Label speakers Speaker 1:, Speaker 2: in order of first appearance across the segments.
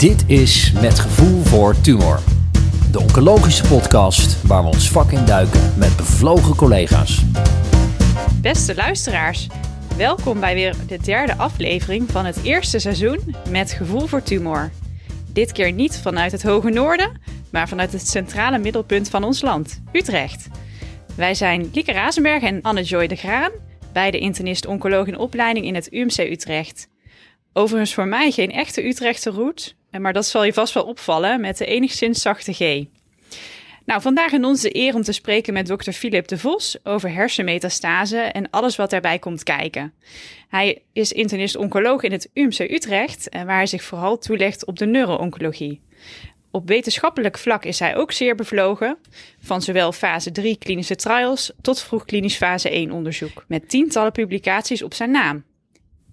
Speaker 1: Dit is Met Gevoel voor Tumor. De oncologische podcast waar we ons vak in duiken met bevlogen collega's.
Speaker 2: Beste luisteraars, welkom bij weer de derde aflevering van het eerste seizoen Met Gevoel voor Tumor. Dit keer niet vanuit het hoge noorden, maar vanuit het centrale middelpunt van ons land, Utrecht. Wij zijn Lieke Razenberg en Anne-Joy de Graan, beide internist-oncoloog in opleiding in het UMC Utrecht. Overigens voor mij geen echte Utrechtse route, maar dat zal je vast wel opvallen met de enigszins zachte G. Nou, vandaag in onze eer om te spreken met dokter Philip de Vos over hersenmetastase en alles wat daarbij komt kijken. Hij is internist-oncoloog in het UMC Utrecht, waar hij zich vooral toelegt op de neuro-oncologie. Op wetenschappelijk vlak is hij ook zeer bevlogen, van zowel fase 3 klinische trials tot vroeg klinisch fase 1 onderzoek, met tientallen publicaties op zijn naam.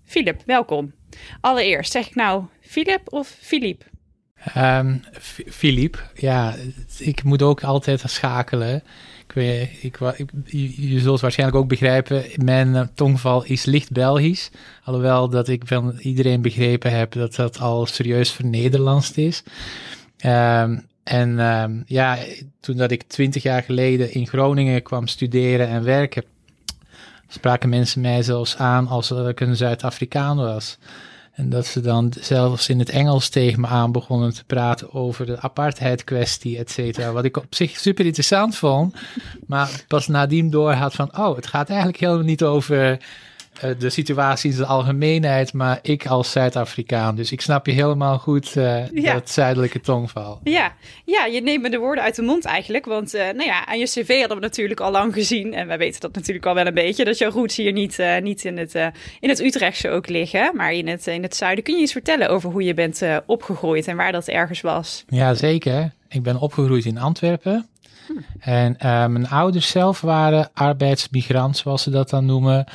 Speaker 2: Philip, welkom. Allereerst, zeg ik nou Philip of Philippe?
Speaker 3: Um, Philippe, ja, ik moet ook altijd schakelen. Ik weet, ik, je zult waarschijnlijk ook begrijpen, mijn uh, tongval is licht Belgisch. Alhoewel dat ik van iedereen begrepen heb dat dat al serieus vernederlandst is. Um, en um, ja, toen dat ik twintig jaar geleden in Groningen kwam studeren en werken, spraken mensen mij zelfs aan als ik een Zuid-Afrikaan was. En dat ze dan zelfs in het Engels tegen me aan begonnen te praten over de apartheid kwestie, et cetera. Wat ik op zich super interessant vond. Maar pas nadien door had van, oh, het gaat eigenlijk helemaal niet over de situatie in de algemeenheid, maar ik als Zuid-Afrikaan. Dus ik snap je helemaal goed, uh, ja. dat zuidelijke tongval.
Speaker 2: Ja. ja, je neemt me de woorden uit de mond eigenlijk. Want uh, nou ja, aan je cv hadden we natuurlijk al lang gezien. En wij weten dat natuurlijk al wel een beetje. Dat jouw roots hier niet, niet in, het, in het Utrechtse ook liggen, maar in het, in het zuiden. Kun je iets vertellen over hoe je bent opgegroeid en waar dat ergens was?
Speaker 3: Ja, zeker. Ik ben opgegroeid in Antwerpen. Hm. En mijn ouders zelf waren arbeidsmigrant, zoals ze dat dan noemen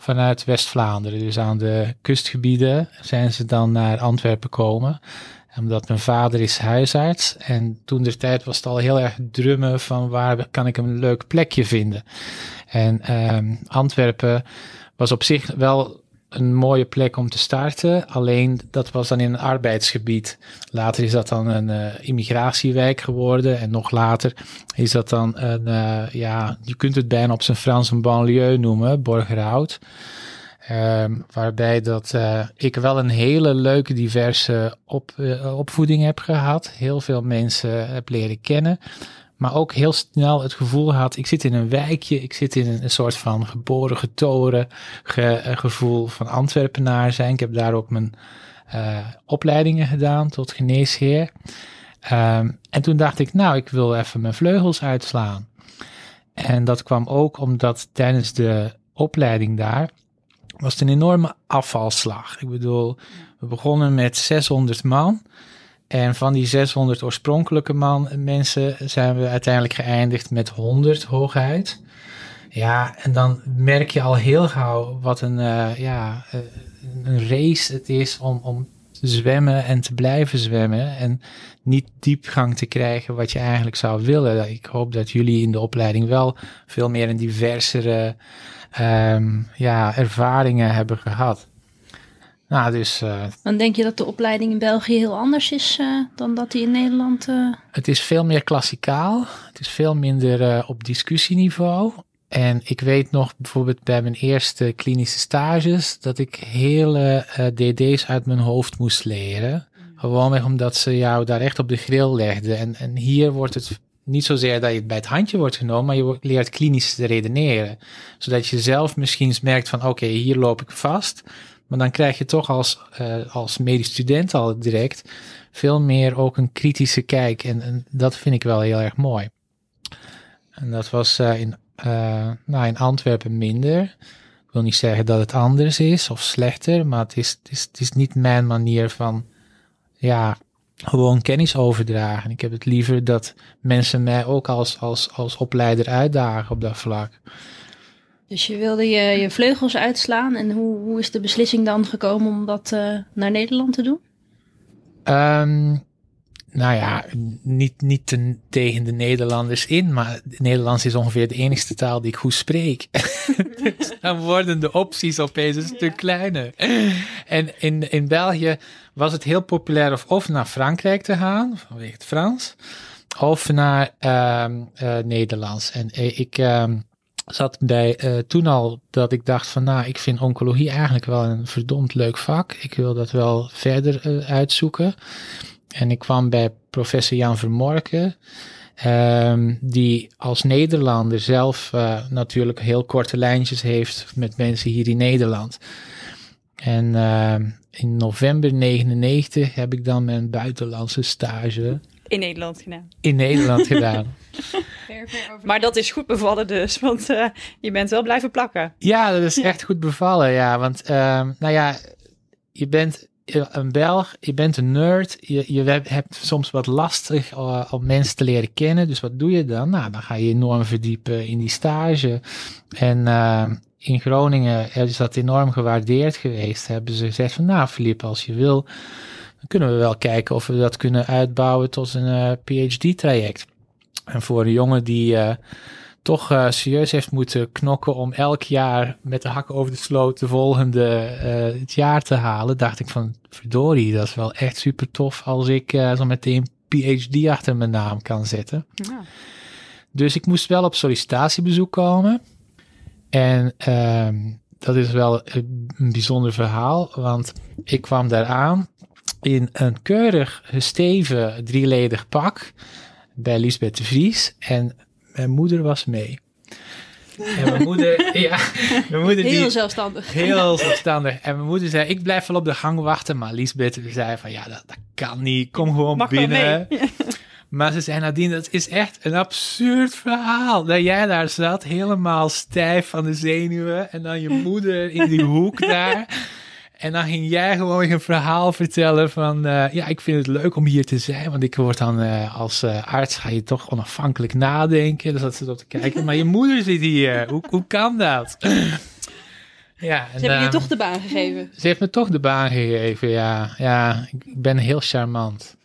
Speaker 3: vanuit West-Vlaanderen. Dus aan de kustgebieden zijn ze dan naar Antwerpen komen. Omdat mijn vader is huisarts. En toen de tijd was het al heel erg drummen van waar kan ik een leuk plekje vinden. En um, Antwerpen was op zich wel een mooie plek om te starten. Alleen dat was dan in een arbeidsgebied. Later is dat dan een uh, immigratiewijk geworden. En nog later is dat dan een, uh, ja, je kunt het bijna op zijn Frans een banlieue noemen, Borgerhout. Um, waarbij dat uh, ik wel een hele leuke, diverse op, opvoeding heb gehad. Heel veel mensen heb leren kennen maar ook heel snel het gevoel had, ik zit in een wijkje, ik zit in een, soort van geboren, getoren ge, eh, gevoel van Antwerpenaar zijn. Ik heb daar ook mijn uh, opleidingen gedaan tot geneesheer. Um, en toen dacht ik, nou, ik wil even mijn vleugels uitslaan. En dat kwam ook omdat tijdens de opleiding daar was het een enorme afvalslag. Ik bedoel, we begonnen met 600 man. En van die 600 oorspronkelijke man, mensen zijn we uiteindelijk geëindigd met 100 hooguit. Ja, en dan merk je al heel gauw wat een, uh, ja, uh, een race het is om, om te zwemmen en te blijven zwemmen. En niet diepgang te krijgen wat je eigenlijk zou willen. Ik hoop dat jullie in de opleiding wel veel meer een diversere um, ja, ervaringen hebben gehad. Nou, dus, uh,
Speaker 4: dan denk je dat de opleiding in België heel anders is uh, dan dat die in Nederland. Uh...
Speaker 3: Het is veel meer klassikaal. Het is veel minder op discussieniveau. En ik weet nog bijvoorbeeld bij mijn eerste klinische stages dat ik hele DD's uit mijn hoofd moest leren. Gewoonweg omdat ze jou daar echt op de grill legden. En, en hier wordt het niet zozeer dat je het bij het handje wordt genomen, maar je leert klinisch te redeneren. Zodat je zelf misschien merkt van oké, okay, hier loop ik vast. Maar dan krijg je toch als, uh, als medisch student al direct veel meer ook een kritische kijk. En, en dat vind ik wel heel erg mooi. En dat was uh, in, uh, nou, in Antwerpen minder. Ik wil niet zeggen dat het anders is of slechter, maar het is, het is, het is niet mijn manier van ja, gewoon kennis overdragen. Ik heb het liever dat mensen mij ook als, als, als opleider uitdagen op dat vlak.
Speaker 4: Dus je wilde je, je vleugels uitslaan. En hoe, hoe is de beslissing dan gekomen om dat uh, naar Nederland te doen?
Speaker 3: Um, nou ja, niet, niet ten- tegen de Nederlanders in, maar Nederlands is ongeveer de enigste taal die ik goed spreek. dus dan worden de opties opeens een stuk kleiner. En in, in België was het heel populair of, of naar Frankrijk te gaan, vanwege het Frans, of naar ehm, eh, Nederlands. En eh, ik ehm, zat bij eh, toen al dat ik dacht van, nou, ik vind oncologie eigenlijk wel een verdomd leuk vak. Ik wil dat wel verder eh, uitzoeken. En ik kwam bij professor Jan Vermorken, ehm, die als Nederlander zelf eh, natuurlijk heel korte lijntjes heeft met mensen hier in Nederland. En ehm, in november 99 heb ik dan mijn buitenlandse stage
Speaker 2: In Nederland gedaan.
Speaker 3: in Nederland gedaan.
Speaker 2: Maar dat is goed bevallen dus, want eh, je bent wel blijven plakken.
Speaker 3: Ja, dat is echt goed bevallen, ja. Want, ehm, nou ja, je bent een Belg, je bent een nerd, je, je hebt- soms wat lastig eh, om mensen te leren kennen. Dus wat doe je dan? Nou, dan ga je enorm verdiepen in die stage. En ehm, in Groningen is dat enorm gewaardeerd geweest. Hebben ze gezegd van, nou Filip, als je wil, dan kunnen we wel kijken of we dat kunnen uitbouwen tot een eh, PhD-traject. En voor een jongen die... eh, toch eh, serieus heeft moeten knokken om elk jaar met de hakken over de sloot de volgende het jaar te halen, dacht ik van verdorie, dat is wel echt super tof als ik zo meteen PhD achter mijn naam kan zetten.
Speaker 2: Ja.
Speaker 3: Dus ik moest wel op sollicitatiebezoek komen. En ehm, dat is wel een bijzonder verhaal, want ik kwam daar aan in een keurig gesteven drieledig pak bij Lisbeth de Vries. En mijn moeder was mee. En mijn moeder, ja, mijn moeder die...
Speaker 4: Heel zelfstandig.
Speaker 3: Heel zelfstandig. En mijn moeder zei, ik blijf wel op de gang wachten. Maar Lisbeth zei van, ja, dat, dat kan niet. Kom gewoon
Speaker 2: Mag
Speaker 3: binnen. Maar ze zei nadien, dat is echt een absurd verhaal. Dat jij daar zat, helemaal stijf van de zenuwen. En dan je moeder in die hoek daar. En dan ging jij gewoon een verhaal vertellen van... eh, ja, ik vind het leuk om hier te zijn. Want ik word dan eh, als eh, arts, ga je toch onafhankelijk nadenken. Dus dat ze op te kijken. Maar je moeder zit hier. Hoe, hoe kan dat? Ja, en,
Speaker 4: Ze hebben je toch de baan gegeven.
Speaker 3: ze heeft me toch de baan gegeven, ja. Ja, ik ben heel charmant.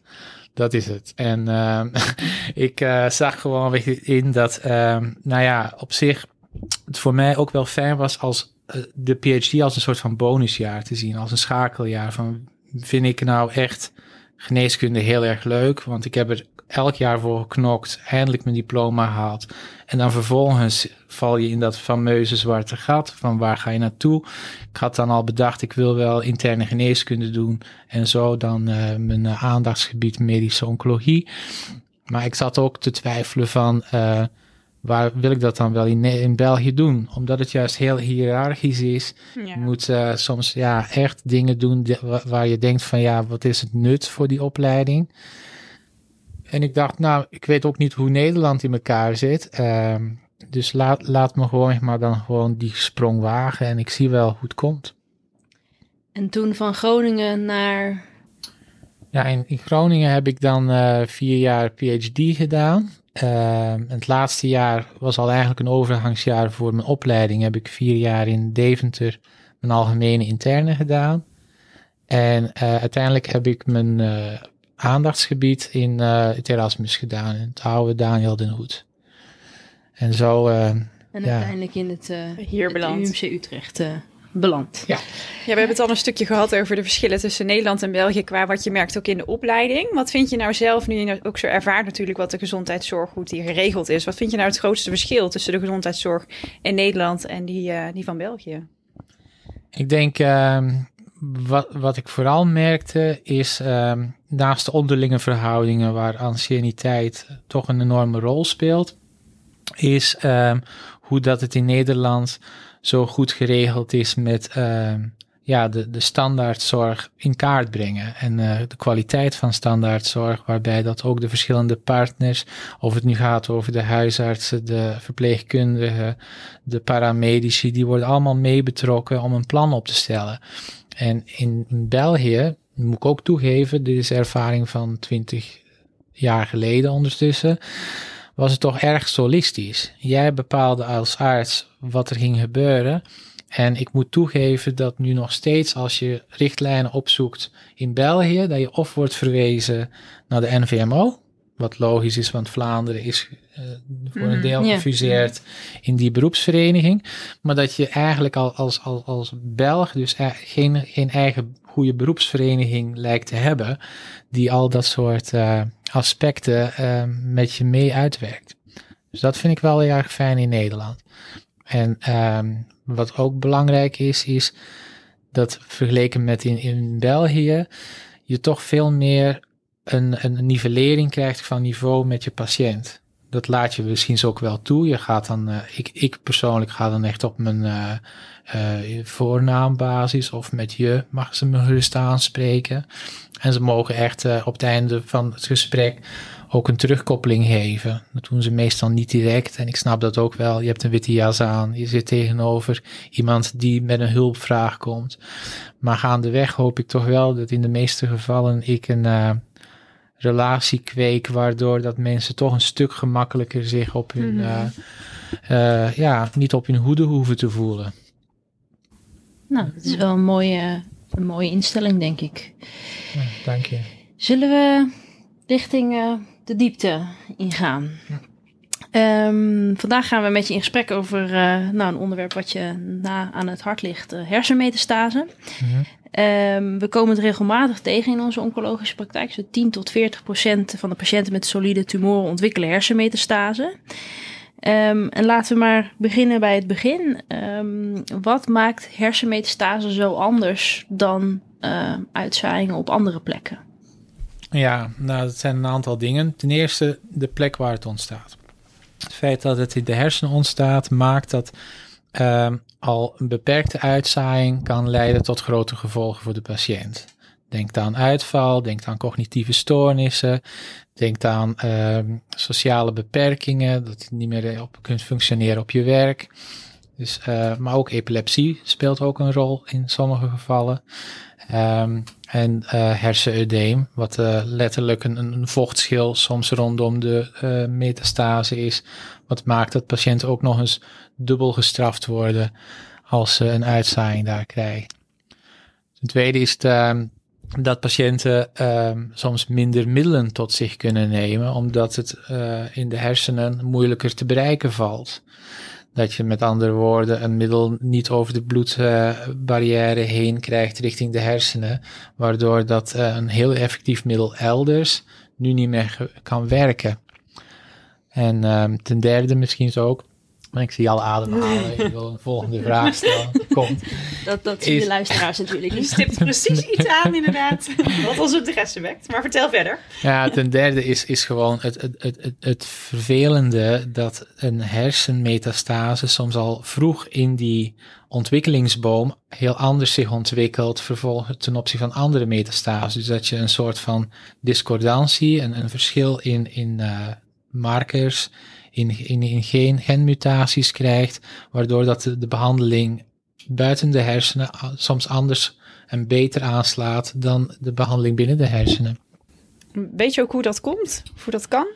Speaker 3: Dat is het. En ehm, ik zag gewoon weer in dat, ehm, nou ja, op zich het voor mij ook wel fijn was als de PhD als een soort van bonusjaar te zien, als een schakeljaar. Van vind ik nou echt geneeskunde heel erg leuk, want ik heb er elk jaar voor geknokt, eindelijk mijn diploma gehaald. En dan vervolgens val je in dat fameuze zwarte gat van waar ga je naartoe? Ik had dan al bedacht, ik wil wel interne geneeskunde doen en zo dan eh, mijn eh, aandachtsgebied medische oncologie. Maar ik zat ook te twijfelen van eh, waar wil ik dat dan wel in, in België doen? Omdat het juist heel hiërarchisch is. Je moet soms ja, echt dingen doen die- waar je denkt van ja, wat is het nut voor die opleiding? En ik dacht, nou, ik weet ook niet hoe Nederland in elkaar zit. ehm, dus laat, laat me gewoon maar dan gewoon die sprong wagen en ik zie wel hoe het komt.
Speaker 4: En toen van Groningen naar...
Speaker 3: Ja, in, in Groningen heb ik dan eh, vier jaar PhD gedaan. Ehm, het laatste jaar was al eigenlijk een overgangsjaar voor mijn opleiding. Heb ik vier jaar in Deventer mijn algemene interne gedaan. En eh, uiteindelijk heb ik mijn eh, aandachtsgebied in eh, het Erasmus gedaan, in het oude Daniel den Hoed. En zo, eh,
Speaker 4: En
Speaker 3: Ja.
Speaker 4: uiteindelijk in het, eh,
Speaker 2: Hier
Speaker 4: het
Speaker 2: beland.
Speaker 4: UMC Utrecht beland.
Speaker 2: Ja, we hebben het al een stukje gehad over de verschillen tussen Nederland en België qua wat je merkt ook in de opleiding. Wat vind je nou zelf, nu je ook zo ervaart natuurlijk wat de gezondheidszorg, hoe die geregeld is. Wat vind je nou het grootste verschil tussen de gezondheidszorg in Nederland en die, eh, die van België?
Speaker 3: Ik denk, ehm, wat, wat ik vooral merkte is, ehm, naast de onderlinge verhoudingen waar anciëniteit toch een enorme rol speelt, is ehm, hoe dat het in Nederland zo goed geregeld is met ehm, ja, de, de standaardzorg in kaart brengen en eh, de kwaliteit van standaardzorg, waarbij dat ook de verschillende partners, of het nu gaat over de huisartsen, de verpleegkundigen, de paramedici, die worden allemaal mee betrokken om een plan op te stellen. En in, in België, moet ik ook toegeven, dit is ervaring van 20 jaar geleden ondertussen, was het toch erg solistisch. Jij bepaalde als arts wat er ging gebeuren. En ik moet toegeven dat nu nog steeds als je richtlijnen opzoekt in België, dat je of wordt verwezen naar de NVMO, wat logisch is, want Vlaanderen is uh, voor een
Speaker 2: Mhm,
Speaker 3: deel
Speaker 4: ja.
Speaker 3: gefuseerd in die beroepsvereniging. Maar dat je eigenlijk al als, als, als Belg dus geen, geen eigen goede beroepsvereniging lijkt te hebben, die al dat soort eh, aspecten eh, met je mee uitwerkt. Dus dat vind ik wel heel erg fijn in Nederland. En ehm, wat ook belangrijk is, is dat vergeleken met in, in België, je toch veel meer een, een nivellering krijgt van niveau met je patiënt. Dat laat je misschien ook wel toe. Je gaat dan, eh, ik, ik persoonlijk ga dan echt op mijn eh, voornaambasis of met je mag ze me gerust aanspreken. En ze mogen echt op het einde van het gesprek ook een terugkoppeling geven. Dat doen ze meestal niet direct. En ik snap dat ook wel. Je hebt een witte jas aan. Je zit tegenover iemand die met een hulpvraag komt. Maar gaandeweg hoop ik toch wel dat in de meeste gevallen ik een eh, relatie kweek. Waardoor dat mensen toch een stuk gemakkelijker zich op hun,
Speaker 2: Mhm.
Speaker 3: eh, eh, ja, niet op hun hoede hoeven te voelen.
Speaker 4: Nou, dat is wel een mooie, een mooie instelling, denk ik.
Speaker 3: Ja, dank je.
Speaker 4: Zullen we richting eh, de diepte ingaan? Ehm, vandaag gaan we met je in gesprek over nou, een onderwerp wat je na aan het hart ligt, hersenmetastase.
Speaker 3: Mhm.
Speaker 4: Ehm, we komen het regelmatig tegen in onze oncologische praktijk. Zo 10 tot 40 procent van de patiënten met solide tumoren ontwikkelen hersenmetastase. Ehm, en laten we maar beginnen bij het begin. Ehm, wat maakt hersenmetastase zo anders dan eh, uitzaaiingen op andere plekken?
Speaker 3: Ja, nou, dat zijn een aantal dingen. Ten eerste de plek waar het ontstaat. Het feit dat het in de hersenen ontstaat, maakt dat ehm, al een beperkte uitzaaiing kan leiden tot grote gevolgen voor de patiënt. Denk aan uitval, denk aan cognitieve stoornissen, denk aan ehm, sociale beperkingen, dat je niet meer op kunt functioneren op je werk. Dus, eh, maar ook epilepsie speelt ook een rol in sommige gevallen. Ehm, en hersenudeem, wat eh, letterlijk een, een vochtschil soms rondom de metastase is. Wat maakt dat patiënten ook nog eens dubbel gestraft worden als ze een uitzaaiing daar krijgen. Ten tweede is ehm, dat patiënten ehm, soms minder middelen tot zich kunnen nemen, omdat het in de hersenen moeilijker te bereiken valt. Dat je met andere woorden een middel niet over de bloedbarrière heen krijgt richting de hersenen, waardoor dat eh, een heel effectief middel elders nu niet meer kan werken. En ehm, ten derde misschien zo ook, maar ik zie al ademhalen, ik wil een volgende vraag stellen. Komt.
Speaker 4: Dat, dat zien
Speaker 3: Is-
Speaker 4: de luisteraars natuurlijk
Speaker 2: Je
Speaker 4: niet.
Speaker 2: stipt precies iets aan, inderdaad. Wat ons interesse wekt. Maar vertel verder.
Speaker 3: Ja, ten derde is, is gewoon het, het, het, het, het vervelende dat een hersenmetastase soms al vroeg in die ontwikkelingsboom heel anders zich ontwikkelt vervolgens ten opzichte van andere metastases. Dus dat je een soort van discordantie, en een verschil in, in eh, markers, in, in, in geen genmutaties krijgt, waardoor dat de, de behandeling buiten de hersenen soms anders en beter aanslaat dan de behandeling binnen de hersenen.
Speaker 2: Weet je ook hoe dat komt? Of hoe dat kan?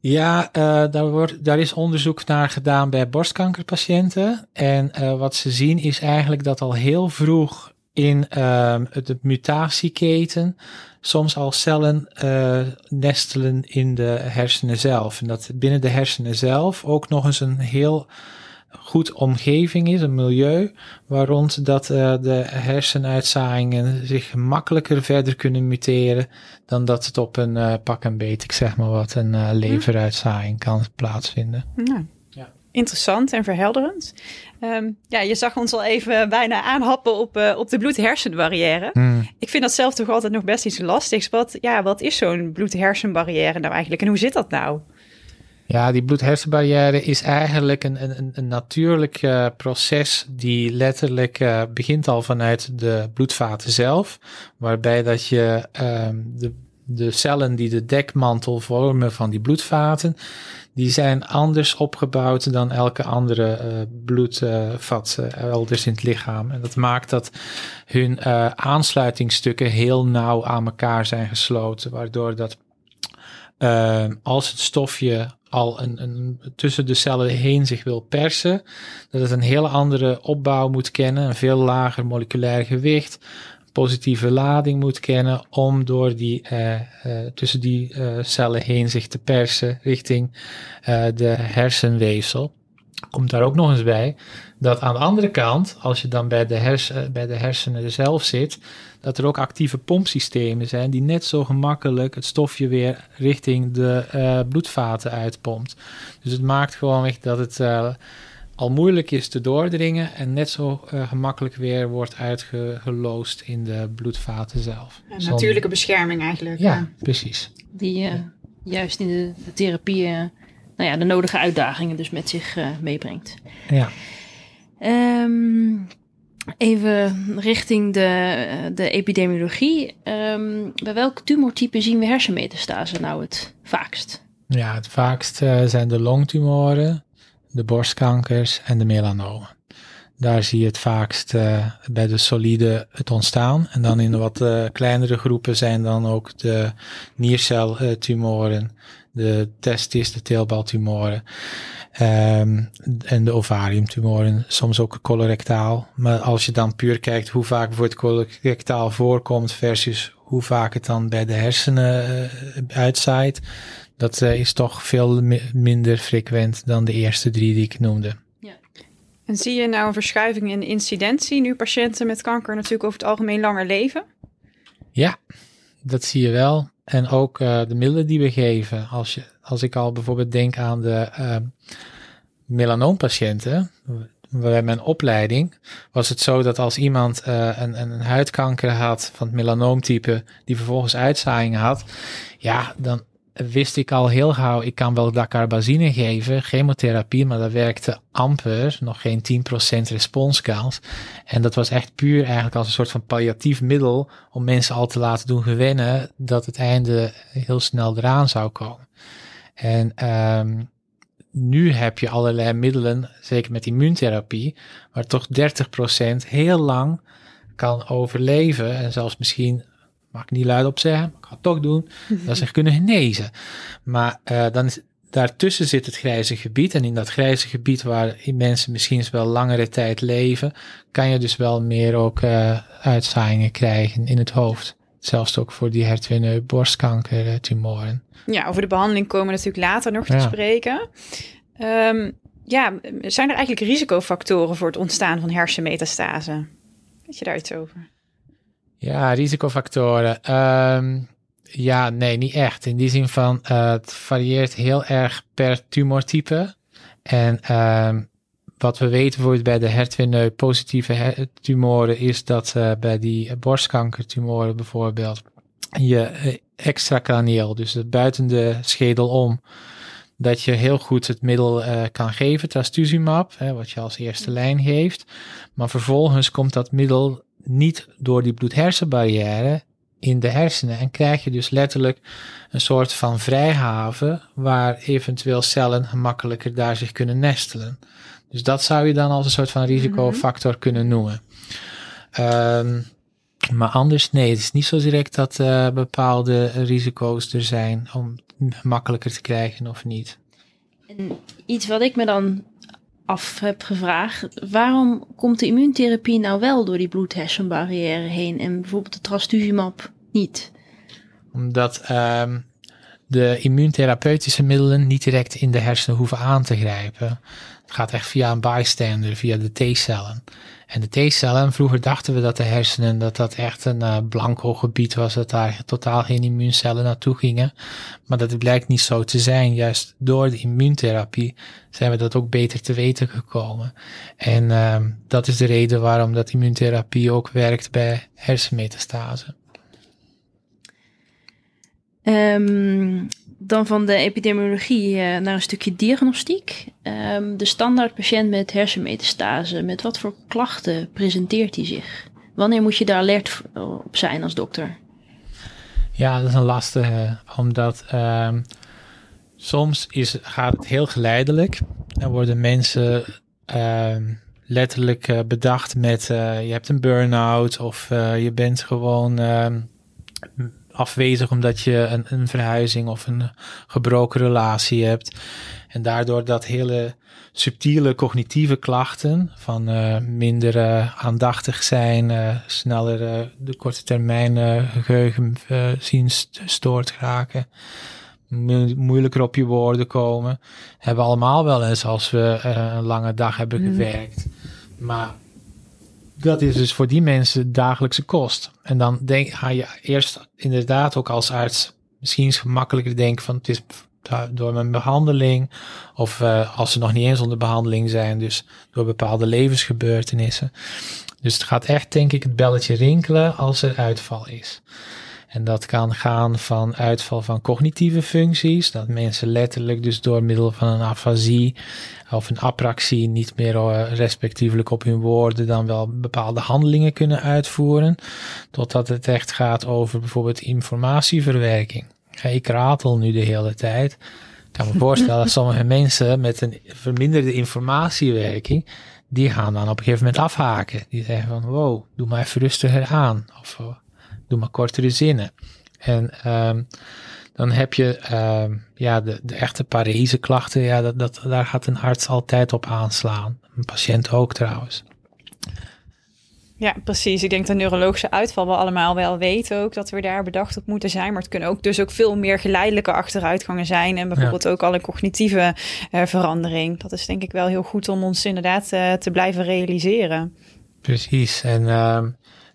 Speaker 3: Ja, eh, daar, wordt, daar is onderzoek naar gedaan bij borstkankerpatiënten. En eh, wat ze zien is eigenlijk dat al heel vroeg in ehm, de mutatieketen soms al cellen eh, nestelen in de hersenen zelf. En dat binnen de hersenen zelf ook nog eens een heel goed omgeving is, een milieu, waar rond dat eh, de hersenuitzaaiingen zich makkelijker verder kunnen muteren dan dat het op een eh, pak en beet, ik zeg maar wat, een eh, leveruitzaaiing kan plaatsvinden. Ja.
Speaker 2: Interessant en verhelderend. Ehm, ja, je zag ons al even bijna aanhappen op, eh, op de bloed-hersenbarrière. Ik vind dat zelf toch altijd nog best iets lastigs. Wat, ja, wat is zo'n bloed-hersenbarrière nou eigenlijk en hoe zit dat nou?
Speaker 3: Ja, die bloed-hersenbarrière is eigenlijk een, een, een natuurlijk eh, proces die letterlijk eh, begint al vanuit de bloedvaten zelf, waarbij dat je ehm, de, de cellen die de dekmantel vormen van die bloedvaten, die zijn anders opgebouwd dan elke andere eh, bloedvat eh, elders in het lichaam. En dat maakt dat hun eh, aansluitingstukken heel nauw aan elkaar zijn gesloten, waardoor dat als het stofje al een, een, tussen de cellen heen zich wil persen, dat het een hele andere opbouw moet kennen, een veel lager moleculair gewicht, positieve lading moet kennen om door die, uh, uh, tussen die uh, cellen heen zich te persen richting de hersenweefsel. Komt daar ook nog eens bij dat aan de andere kant, als je dan bij de, hersen, bij de hersenen zelf zit, dat er ook actieve pompsystemen zijn die net zo gemakkelijk het stofje weer richting de bloedvaten uitpompt. Dus het maakt gewoon echt dat het al moeilijk is te doordringen en net zo uh, gemakkelijk weer wordt uitgeloosd in de bloedvaten zelf.
Speaker 2: Een natuurlijke bescherming eigenlijk.
Speaker 3: Ja, ja. precies.
Speaker 4: Die uh, juist in de, de therapie uh, nou ja, de nodige uitdagingen dus met zich meebrengt.
Speaker 3: Ja.
Speaker 4: Um, even richting de, de epidemiologie. Um, bij welk tumortype zien we hersenmetastase nou het vaakst?
Speaker 3: Ja, het vaakst zijn de longtumoren, de borstkankers en de melanomen. Daar zie je het vaakst uh, bij de solide het ontstaan. En dan in wat uh, kleinere groepen zijn dan ook de nierceltumoren, de testis, de teelbaltumoren um, en de ovariumtumoren. Soms ook colorectaal. Maar als je dan puur kijkt hoe vaak bijvoorbeeld colorectaal voorkomt versus hoe vaak het dan bij de hersenen uh, uitzaait, dat uh, is toch veel minder frequent dan de eerste drie die ik noemde.
Speaker 2: Ja. En zie je nou een verschuiving in de incidentie nu patiënten met kanker natuurlijk over het algemeen langer leven?
Speaker 3: Ja, dat zie je wel. En ook uh, de middelen die we geven. Als, je, als ik al bijvoorbeeld denk aan de uh, melanoompatiënten. Bij mijn opleiding was het zo dat als iemand uh, een, een huidkanker had van het melanoomtype, die vervolgens uitzaaiingen had, ja, dan wist ik al heel gauw, ik kan wel dacarbazine geven, chemotherapie, maar dat werkte amper, nog geen 10% responskans. En dat was echt puur eigenlijk als een soort van palliatief middel om mensen al te laten doen gewennen dat het einde heel snel eraan zou komen. En um, nu heb je allerlei middelen, zeker met immuuntherapie, waar toch 30% heel lang kan overleven en zelfs misschien mag ik niet luid op zeggen, maar ik ga het toch doen, dat ze kunnen genezen. Maar uh, dan is, daartussen zit het grijze gebied. En in dat grijze gebied waar mensen misschien wel langere tijd leven, kan je dus wel meer ook uh, uitzaaiingen krijgen in het hoofd. Zelfs ook voor die hertwinne borstkankertumoren.
Speaker 2: Ja, over de behandeling komen we natuurlijk later nog te ja. spreken. Um, ja, zijn er eigenlijk risicofactoren voor het ontstaan van hersenmetastase? Weet je daar iets over?
Speaker 3: Ja, risicofactoren. Um, ja, nee, niet echt. In die zin van uh, het varieert heel erg per tumortype. En um, wat we weten bijvoorbeeld bij de hertwineu positieve tumoren is dat uh, bij die borstkankertumoren bijvoorbeeld je uh, extracranieel, dus het buiten de schedel om, dat je heel goed het middel uh, kan geven, trastuzumab, hè, wat je als eerste lijn geeft. Maar vervolgens komt dat middel niet door die bloed-hersenbarrière in de hersenen en krijg je dus letterlijk een soort van vrijhaven waar eventueel cellen gemakkelijker daar zich kunnen nestelen. Dus dat zou je dan als een soort van risicofactor kunnen noemen. Um, maar anders, nee, het is niet zo direct dat uh, bepaalde risico's er zijn om makkelijker te krijgen of niet.
Speaker 4: En iets wat ik me dan af heb gevraagd. Waarom komt de immuuntherapie nou wel door die bloedhersenbarrière heen en bijvoorbeeld de trastuzumab niet?
Speaker 3: Omdat um, de immuuntherapeutische middelen niet direct in de hersenen hoeven aan te grijpen. Het gaat echt via een bystander, via de T-cellen. En de T-cellen, vroeger dachten we dat de hersenen, dat dat echt een uh, blanco gebied was, dat daar totaal geen immuuncellen naartoe gingen. Maar dat blijkt niet zo te zijn. Juist door de immuuntherapie zijn we dat ook beter te weten gekomen. En uh, dat is de reden waarom dat immuuntherapie ook werkt bij hersenmetastase.
Speaker 4: Um, dan van de epidemiologie uh, naar een stukje diagnostiek. Um, de standaard patiënt met hersenmetastase, met wat voor klachten presenteert hij zich? Wanneer moet je daar alert op zijn als dokter?
Speaker 3: Ja, dat is een lastige, omdat um, soms is, gaat het heel geleidelijk. Dan worden mensen um, letterlijk uh, bedacht met je hebt een burn-out of je bent gewoon afwezig omdat je een, een verhuizing of een gebroken relatie hebt. En daardoor dat hele subtiele cognitieve klachten van uh, minder uh, aandachtig zijn, uh, sneller de korte termijn geheugen zien stoort raken, moeilijker op je woorden komen, hebben we allemaal wel eens als we een lange dag hebben mm. gewerkt. Maar dat is dus voor die mensen dagelijkse kost. En dan denk, ga je eerst inderdaad ook als arts misschien is gemakkelijker denken van het is door mijn behandeling of uh, als ze nog niet eens onder behandeling zijn, dus door bepaalde levensgebeurtenissen. Dus het gaat echt, denk ik, het belletje rinkelen als er uitval is. En dat kan gaan van uitval van cognitieve functies, dat mensen letterlijk dus door middel van een afasie of een apraxie niet meer uh, respectievelijk op hun woorden dan wel bepaalde handelingen kunnen uitvoeren, totdat het echt gaat over bijvoorbeeld informatieverwerking. Ik ratel nu de hele tijd. Ik kan me voorstellen dat sommige mensen met een verminderde informatiewerking, die gaan dan op een gegeven moment afhaken. Die zeggen van, wow, doe maar even rustiger aan. Of uh, doe maar kortere zinnen. En um, dan heb je um, ja, de, de echte parese klachten, ja, dat, dat, daar gaat een arts altijd op aanslaan. Een patiënt ook trouwens.
Speaker 2: Ja, precies. Ik denk dat neurologische uitval we allemaal wel weten ook dat we daar bedacht op moeten zijn. Maar het kunnen ook dus ook veel meer geleidelijke achteruitgangen zijn. En bijvoorbeeld ook al een cognitieve uh, verandering. Dat is denk ik wel heel goed om ons inderdaad uh, te blijven realiseren.
Speaker 3: Precies. En uh,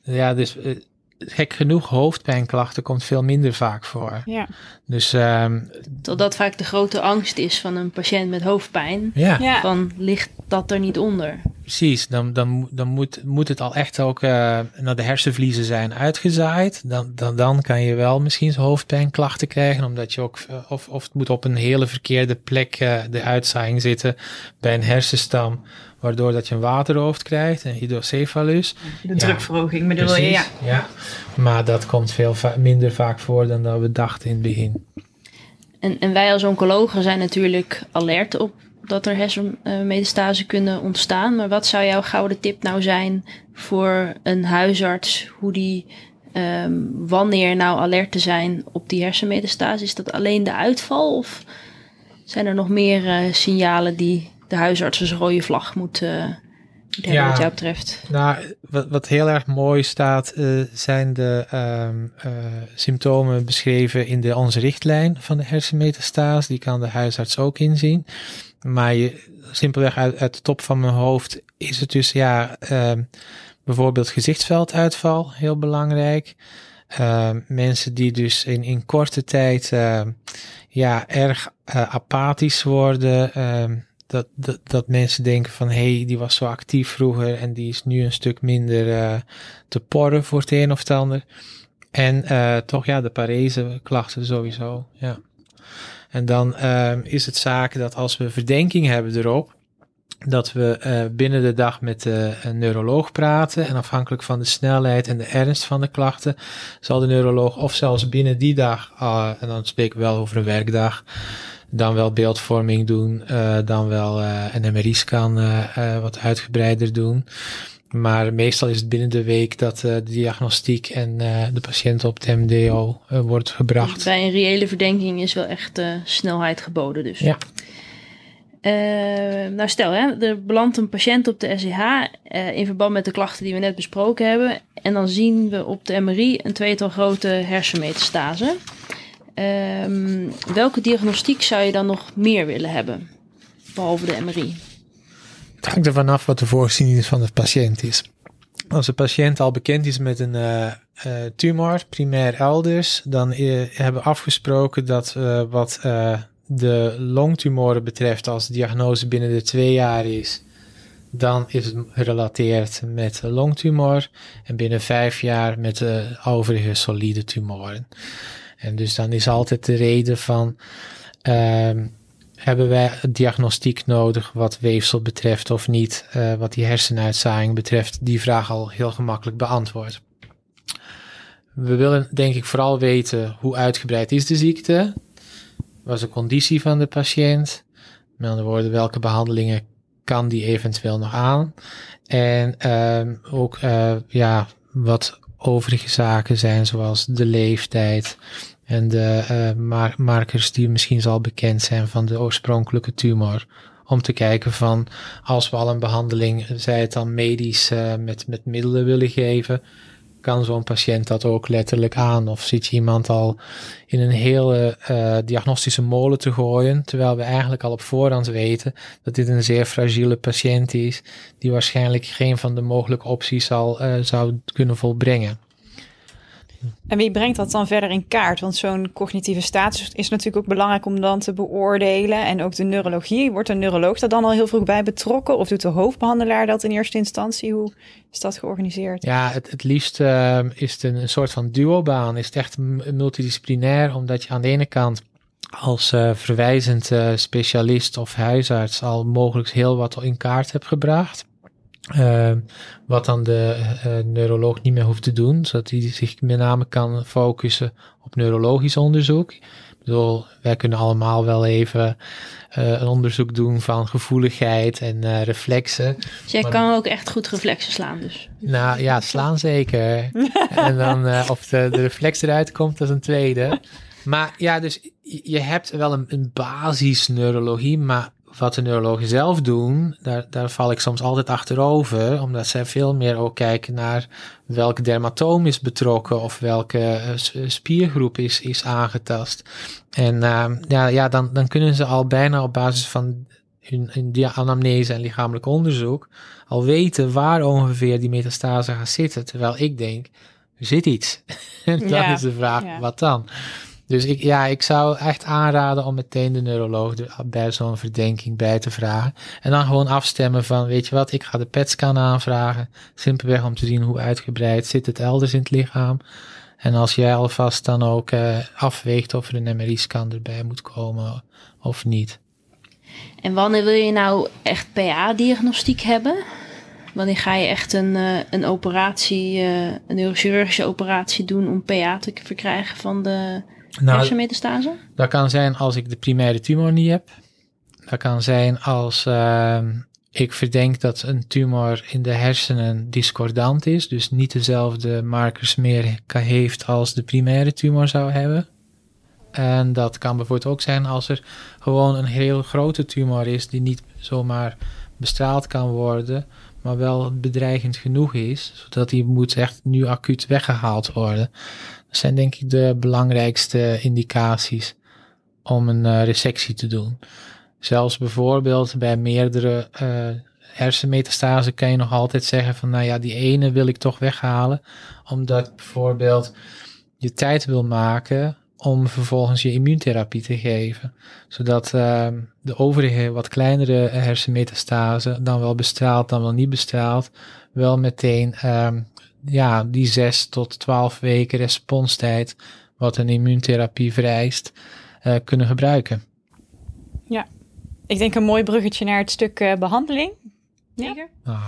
Speaker 3: ja, dus uh, gek genoeg, hoofdpijnklachten komt veel minder vaak voor.
Speaker 2: Ja.
Speaker 3: Dus, um,
Speaker 4: Totdat vaak de grote angst is van een patiënt met hoofdpijn.
Speaker 3: Ja.
Speaker 4: ja. Van ligt dat er niet onder?
Speaker 3: Precies, dan, dan, dan moet, moet het al echt ook uh, naar de hersenvliezen zijn uitgezaaid. Dan, dan, dan kan je wel misschien hoofdpijnklachten krijgen, omdat je ook, uh, of, of het moet op een hele verkeerde plek uh, de uitzaaiing zitten bij een hersenstam, waardoor dat je een waterhoofd krijgt, een hydrocephalus.
Speaker 2: De ja, drukverhoging bedoel precies, je, ja.
Speaker 3: ja. Maar dat komt veel va minder vaak voor dan dat we dachten in het begin.
Speaker 4: En, en wij als oncologen zijn natuurlijk alert op dat er hersenmetastase kunnen ontstaan. Maar wat zou jouw gouden tip nou zijn voor een huisarts? Hoe die um, wanneer nou alert te zijn op die hersenmetastase? Is dat alleen de uitval of zijn er nog meer uh, signalen die de huisarts als rode vlag moet, uh, moet ja, wat jou betreft?
Speaker 3: Nou, wat, wat heel erg mooi staat, uh, zijn de um, symptomen beschreven in de, onze richtlijn van de hersenmetastase. Die kan de huisarts ook inzien. Maar je, simpelweg uit, uit de top van mijn hoofd is het dus ja, uh, bijvoorbeeld gezichtsvelduitval heel belangrijk. Uh, mensen die dus in, in korte tijd uh, ja, erg uh, apathisch worden. Ehm, dat, dat, dat mensen denken van hé, hey, die was zo actief vroeger en die is nu een stuk minder uh, te porren voor het een of het ander. En uh, toch ja, de parese klachten sowieso. Ja. En dan uh, is het zaak dat als we verdenking hebben erop, dat we uh, binnen de dag met de een neuroloog praten. En afhankelijk van de snelheid en de ernst van de klachten, zal de neuroloog of zelfs binnen die dag, uh, en dan spreek ik wel over een werkdag, dan wel beeldvorming doen, uh, dan wel een MRI-scan wat uitgebreider doen. Maar meestal is het binnen de week dat de diagnostiek en de patiënt op het MDO wordt gebracht.
Speaker 4: Bij een reële verdenking is wel echt snelheid geboden dus.
Speaker 3: Ja.
Speaker 4: nou stel, hè, er belandt een patiënt op de SEH in verband met de klachten die we net besproken hebben. En dan zien we op de MRI een tweetal grote hersenmetastasen. Um, welke diagnostiek zou je dan nog meer willen hebben, behalve de MRI?
Speaker 3: Het hangt ervan af wat de voorziening van de patiënt is. Als de patiënt al bekend is met een uh, uh, tumor, primair elders, dan uh, hebben we afgesproken dat wat de longtumoren betreft, als de diagnose binnen de twee jaar is, dan is het gerelateerd met longtumor en binnen vijf jaar met de overige solide tumoren. En dus dan is altijd de reden van ehm, hebben wij diagnostiek nodig wat weefsel betreft of niet, uh, wat die hersenuitzaaiing betreft, die vraag al heel gemakkelijk beantwoord. We willen denk ik vooral weten hoe uitgebreid is de ziekte, wat is de conditie van de patiënt, met andere woorden, welke behandelingen kan die eventueel nog aan? En uh, ook uh, ja, wat overige zaken zijn, zoals de leeftijd en de uh, markers die misschien zal bekend zijn van de oorspronkelijke tumor. Om te kijken van, als we al een behandeling, zij het dan medisch uh, met, met middelen willen geven, kan zo'n patiënt dat ook letterlijk aan? Of zit je iemand al in een hele uh, diagnostische molen te gooien, terwijl we eigenlijk al op voorhand weten dat dit een zeer fragiele patiënt is, die waarschijnlijk geen van de mogelijke opties al zou kunnen volbrengen.
Speaker 2: En wie brengt dat dan verder in kaart? Want zo'n cognitieve status is natuurlijk ook belangrijk om dan te beoordelen. En ook de neurologie. Wordt een neuroloog daar dan al heel vroeg bij betrokken? Of doet de hoofdbehandelaar dat in eerste instantie? Hoe is dat georganiseerd?
Speaker 3: Ja, het, het liefst uh, is het een, soort van duobaan. Is het echt multidisciplinair, omdat je aan de ene kant als uh, verwijzend uh, specialist of huisarts al mogelijk heel wat in kaart hebt gebracht. Uh, wat dan de uh, neuroloog niet meer hoeft te doen, zodat hij zich met name kan focussen op neurologisch onderzoek. Ik bedoel, wij kunnen allemaal wel even uh, een onderzoek doen van gevoeligheid en reflexen.
Speaker 4: Dus jij kan ook echt goed reflexen slaan dus?
Speaker 3: Nou ja, slaan zeker. en dan of de, de reflex eruit komt, dat is een tweede. Maar ja, dus je hebt wel een, een basis neurologie, maar wat de neurologen zelf doen, daar, daar val ik soms altijd achterover, omdat zij veel meer ook kijken naar welk dermatoom is betrokken of welke uh, spiergroep is, is aangetast. En uh, ja, ja dan, dan kunnen ze al bijna op basis van hun, hun anamnese en lichamelijk onderzoek al weten waar ongeveer die metastase gaat zitten. Terwijl ik denk, er zit iets. en dan ja, is de vraag, ja. wat dan? Dus ik, ja, ik zou echt aanraden om meteen de neuroloog bij zo'n verdenking bij te vragen. En dan gewoon afstemmen van, weet je wat, ik ga de PET-scan aanvragen. Simpelweg om te zien hoe uitgebreid zit het elders in het lichaam. En als jij alvast dan ook uh, afweegt of er een MRI-scan erbij moet komen of niet.
Speaker 4: En wanneer wil je nou echt PA-diagnostiek hebben? Wanneer ga je echt een, uh, een operatie, uh, een neurochirurgische operatie doen om PA te verkrijgen van de nou, hersenmetastase?
Speaker 3: Dat kan zijn als ik de primaire tumor niet heb. Dat kan zijn als uh, ik verdenk dat een tumor in de hersenen discordant is, dus niet dezelfde markers meer heeft als de primaire tumor zou hebben. En dat kan bijvoorbeeld ook zijn als er gewoon een heel grote tumor is die niet zomaar bestraald kan worden, maar wel bedreigend genoeg is, zodat die moet echt nu acuut weggehaald worden zijn denk ik de belangrijkste indicaties om een uh, resectie te doen. Zelfs bijvoorbeeld bij meerdere uh, hersenmetastase kan je nog altijd zeggen van nou ja, die ene wil ik toch weghalen, omdat bijvoorbeeld je tijd wil maken om vervolgens je immuuntherapie te geven. Zodat uh, de overige wat kleinere hersenmetastase, dan wel bestraald, dan wel niet bestraald, wel meteen um, ja, die zes tot twaalf weken responstijd, wat een immuuntherapie vereist, uh, kunnen gebruiken.
Speaker 2: Ja, ik denk een mooi bruggetje naar het stuk uh, behandeling. Ja. Ah.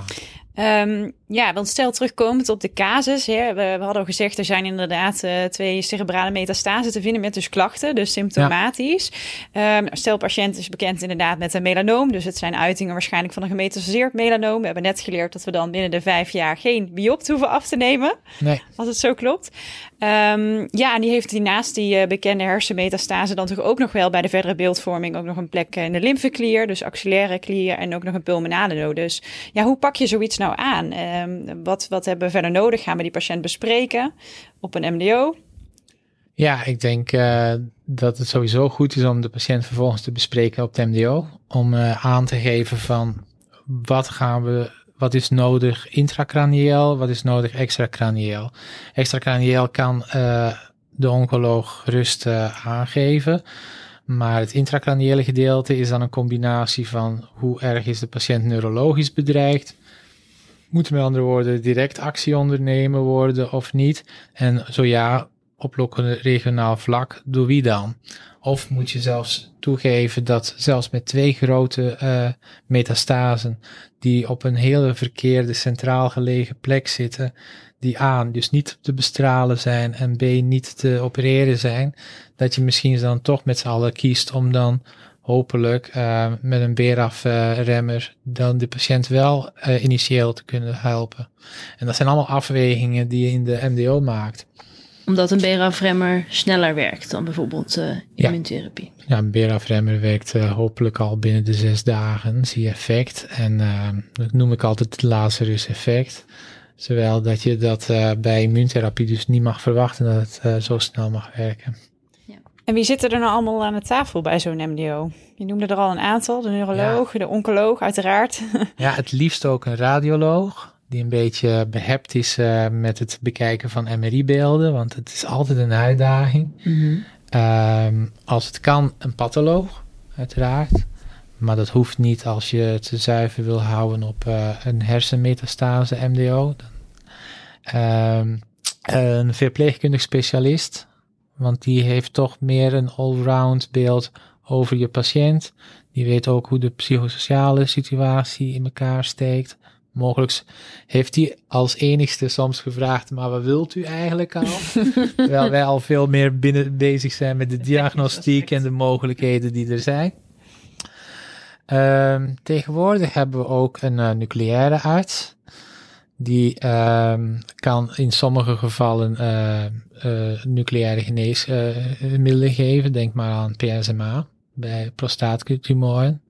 Speaker 2: Um, ja, want stel terugkomend op de casus. Hè, we, we, hadden al gezegd, er zijn inderdaad uh, twee cerebrale metastasen te vinden met dus klachten, dus symptomatisch. Ja. Um, stel, patiënt is bekend inderdaad met een melanoom. Dus het zijn uitingen waarschijnlijk van een gemetastaseerd melanoom. We hebben net geleerd dat we dan binnen de vijf jaar geen biopt hoeven af te nemen. Nee. Als het zo klopt. Um, ja, en die heeft die naast die uh, bekende hersenmetastase dan toch ook nog wel bij de verdere beeldvorming ook nog een plek in de lymfeklier, dus axillaire klier en ook nog een pulmonale node. Dus ja, hoe pak je zoiets nou aan? Um, wat, wat hebben we verder nodig? Gaan we die patiënt bespreken op een MDO?
Speaker 3: Ja, ik denk uh, dat het sowieso goed is om de patiënt vervolgens te bespreken op de MDO. Om uh, aan te geven van wat gaan we wat is nodig intracranieel, wat is nodig extracranieel. Extracranieel kan uh, de oncoloog rust aangeven. Maar het intracraniële gedeelte is dan een combinatie van hoe erg is de patiënt neurologisch bedreigd. Moet met andere woorden direct actie ondernemen worden of niet? En zo ja, op regionaal vlak, door wie dan? Of moet je zelfs toegeven dat zelfs met twee grote uh, metastasen, die op een hele verkeerde centraal gelegen plek zitten, die A, dus niet te bestralen zijn en B, niet te opereren zijn, dat je misschien dan toch met z'n allen kiest om dan hopelijk uh, met een BRAF-remmer dan de patiënt wel uh, initieel te kunnen helpen. En dat zijn allemaal afwegingen die je in de MDO maakt.
Speaker 4: Omdat een BRAF-remmer sneller werkt dan bijvoorbeeld uh, immuuntherapie.
Speaker 3: Ja. ja, een BRAF-remmer werkt hopelijk al binnen de zes dagen, zie je effect. En dat noem ik altijd het Lazarus-effect. Zowel dat je dat bij immuuntherapie dus niet mag verwachten dat het zo snel mag werken.
Speaker 2: En wie zitten er nou allemaal aan de tafel bij zo'n MDO? Je noemde er al een aantal, de neuroloog, de oncoloog uiteraard.
Speaker 3: Ja, het liefst ook een radioloog die een beetje behept is uh, met het bekijken van MRI-beelden, want het is altijd een uitdaging. Mm -hmm. um, als het kan, een patholoog, uiteraard. Maar dat hoeft niet als je het zuiver wil houden op uh, een hersenmetastase MDO. Dan, um, een verpleegkundig specialist, want die heeft toch meer een allround beeld over je patiënt. Die weet ook hoe de psychosociale situatie in elkaar steekt. Mogelijk heeft hij als enigste soms gevraagd, maar wat wilt u eigenlijk al? Terwijl wij al veel meer binnen bezig zijn met de diagnostiek en de mogelijkheden die er zijn. Um, tegenwoordig hebben we ook een uh, nucleaire arts. Die um, kan in sommige gevallen uh, nucleaire geneesmiddelen geven. Denk maar aan PSMA bij prostaattumoren.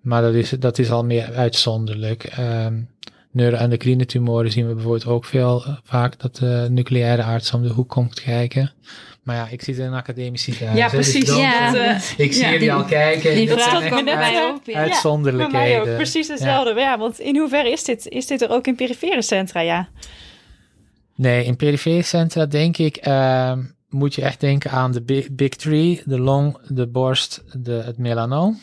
Speaker 3: Maar dat is, dat is al meer uitzonderlijk. Um, neuroendocrine tumoren zien we bijvoorbeeld ook veel vaak dat de nucleaire arts om de hoek komt kijken. Maar ja, ik zit in een academisch ziekenhuis.
Speaker 2: Ja, precies.
Speaker 3: Dus
Speaker 2: ja.
Speaker 3: Uh, ik zie ja, jullie al kijken.
Speaker 4: Die
Speaker 3: dat
Speaker 4: vraag komt mij
Speaker 3: uit,
Speaker 4: op. Ja.
Speaker 3: uitzonderlijkheden.
Speaker 2: Ja, ook. Precies hetzelfde. Ja. ja, want in hoeverre is dit? Is dit er ook in perifere centra? Ja.
Speaker 3: Nee, in perifere centra denk ik, uh, moet je echt denken aan de big, big three, de long, de borst, de, het melanoom.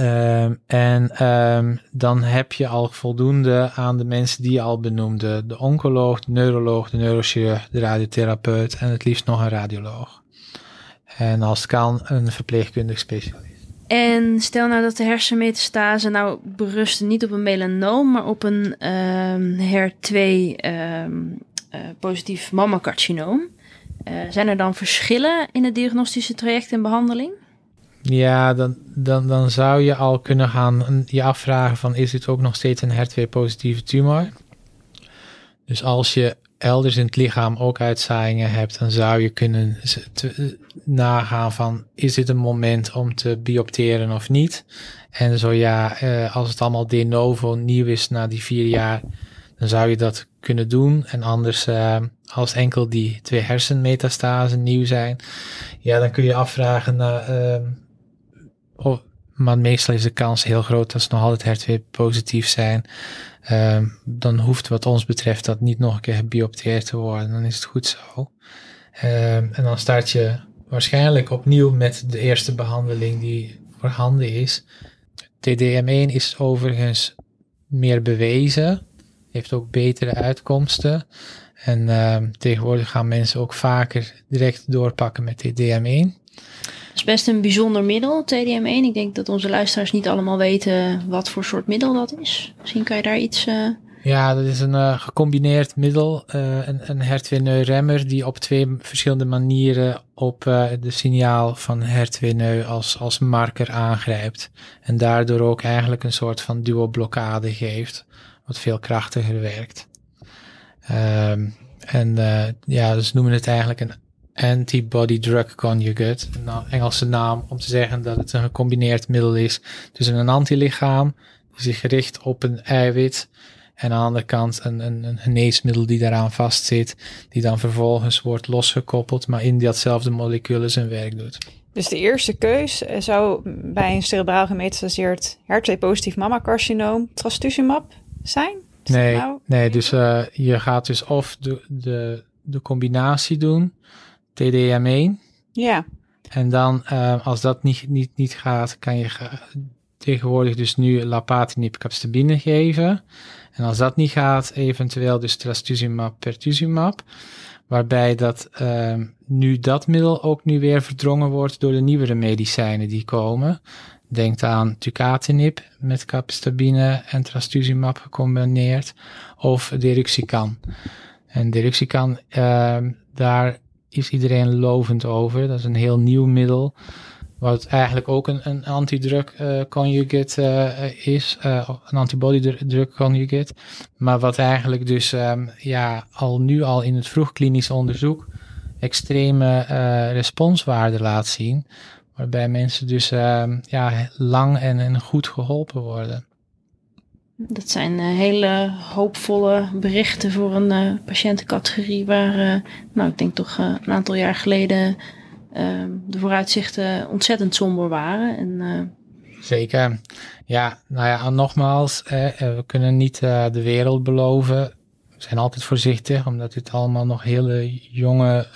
Speaker 3: Um, en um, dan heb je al voldoende aan de mensen die je al benoemde. De oncoloog, de neuroloog, de neurochirurg, de radiotherapeut en het liefst nog een radioloog. En als het kan, een verpleegkundig specialist.
Speaker 4: En stel nou dat de hersenmetastase nou berust niet op een melanoom, maar op een um, HER2 um, uh, positief mammacarcinoom. Uh, zijn er dan verschillen in het diagnostische traject en behandeling?
Speaker 3: Ja, dan, dan, dan zou je al kunnen gaan je afvragen van is dit ook nog steeds een HER2-positieve tumor? Dus als je elders in het lichaam ook uitzaaiingen hebt, dan zou je kunnen te, nagaan van is dit een moment om te biopteren of niet? En zo ja, eh, als het allemaal de novo nieuw is na die vier jaar, dan zou je dat kunnen doen. En anders, uh, als enkel die twee hersenmetastasen nieuw zijn, ja, dan kun je afvragen naar... Uh, Oh, maar meestal is de kans heel groot dat ze nog altijd HER2 positief zijn. Um, dan hoeft wat ons betreft dat niet nog een keer gebiopteerd te worden. Dan is het goed zo. Um, en dan start je waarschijnlijk opnieuw met de eerste behandeling die voorhanden is. TDM1 is overigens meer bewezen. Heeft ook betere uitkomsten. En um, tegenwoordig gaan mensen ook vaker direct doorpakken met TDM1.
Speaker 4: Het is best een bijzonder middel, TDM1. Ik denk dat onze luisteraars niet allemaal weten wat voor soort middel dat is. Misschien kan je daar iets... Uh...
Speaker 3: Ja, dat is een uh, gecombineerd middel, uh, een, een HER2-remmer die op twee verschillende manieren op de signaal van HER2 als, als marker aangrijpt. En daardoor ook eigenlijk een soort van duo-blokkade geeft, wat veel krachtiger werkt. Um, en ja, dus noemen het eigenlijk een antibody drug conjugate. Een Engelse naam om te zeggen dat het een gecombineerd middel is tussen een antilichaam die zich richt op een eiwit en aan de andere kant een, een, een geneesmiddel die daaraan vastzit, die dan vervolgens wordt losgekoppeld, maar in datzelfde moleculen zijn werk doet.
Speaker 2: Dus de eerste keus zou bij een cerebraal gemetastaseerd HER2-positief mammacarcinoom trastuzumab zijn?
Speaker 3: Nee, nou? nee, dus uh, je gaat dus of de, de, de combinatie doen, TDM1.
Speaker 2: Ja.
Speaker 3: En dan, uh, als dat niet, niet, niet gaat, kan je tegenwoordig dus nu lapatinib capstabine geven. En als dat niet gaat, eventueel dus trastuzumab pertuzumab. Waarbij dat uh, nu dat middel ook nu weer verdrongen wordt door de nieuwere medicijnen die komen. Denk aan tucatinib met capstabine en trastuzumab gecombineerd. Of deruxtecan. En deruxtecan, uh, daar is iedereen lovend over. Dat is een heel nieuw middel. wat eigenlijk ook een, een antidrug uh, conjugate uh, is, uh, een antibody-drug conjugate. Maar wat eigenlijk dus um, ja, al nu al in het vroegklinisch onderzoek extreme responswaarden laat zien. Waarbij mensen dus um, ja, lang en goed geholpen worden.
Speaker 4: Dat zijn hele hoopvolle berichten voor een patiëntencategorie waar, nou ik denk toch een aantal jaar geleden Ehm, de vooruitzichten ontzettend somber waren. En.
Speaker 3: Zeker. Ja, nou ja, nogmaals, eh, we kunnen niet de wereld beloven. We zijn altijd voorzichtig, omdat dit allemaal nog hele jonge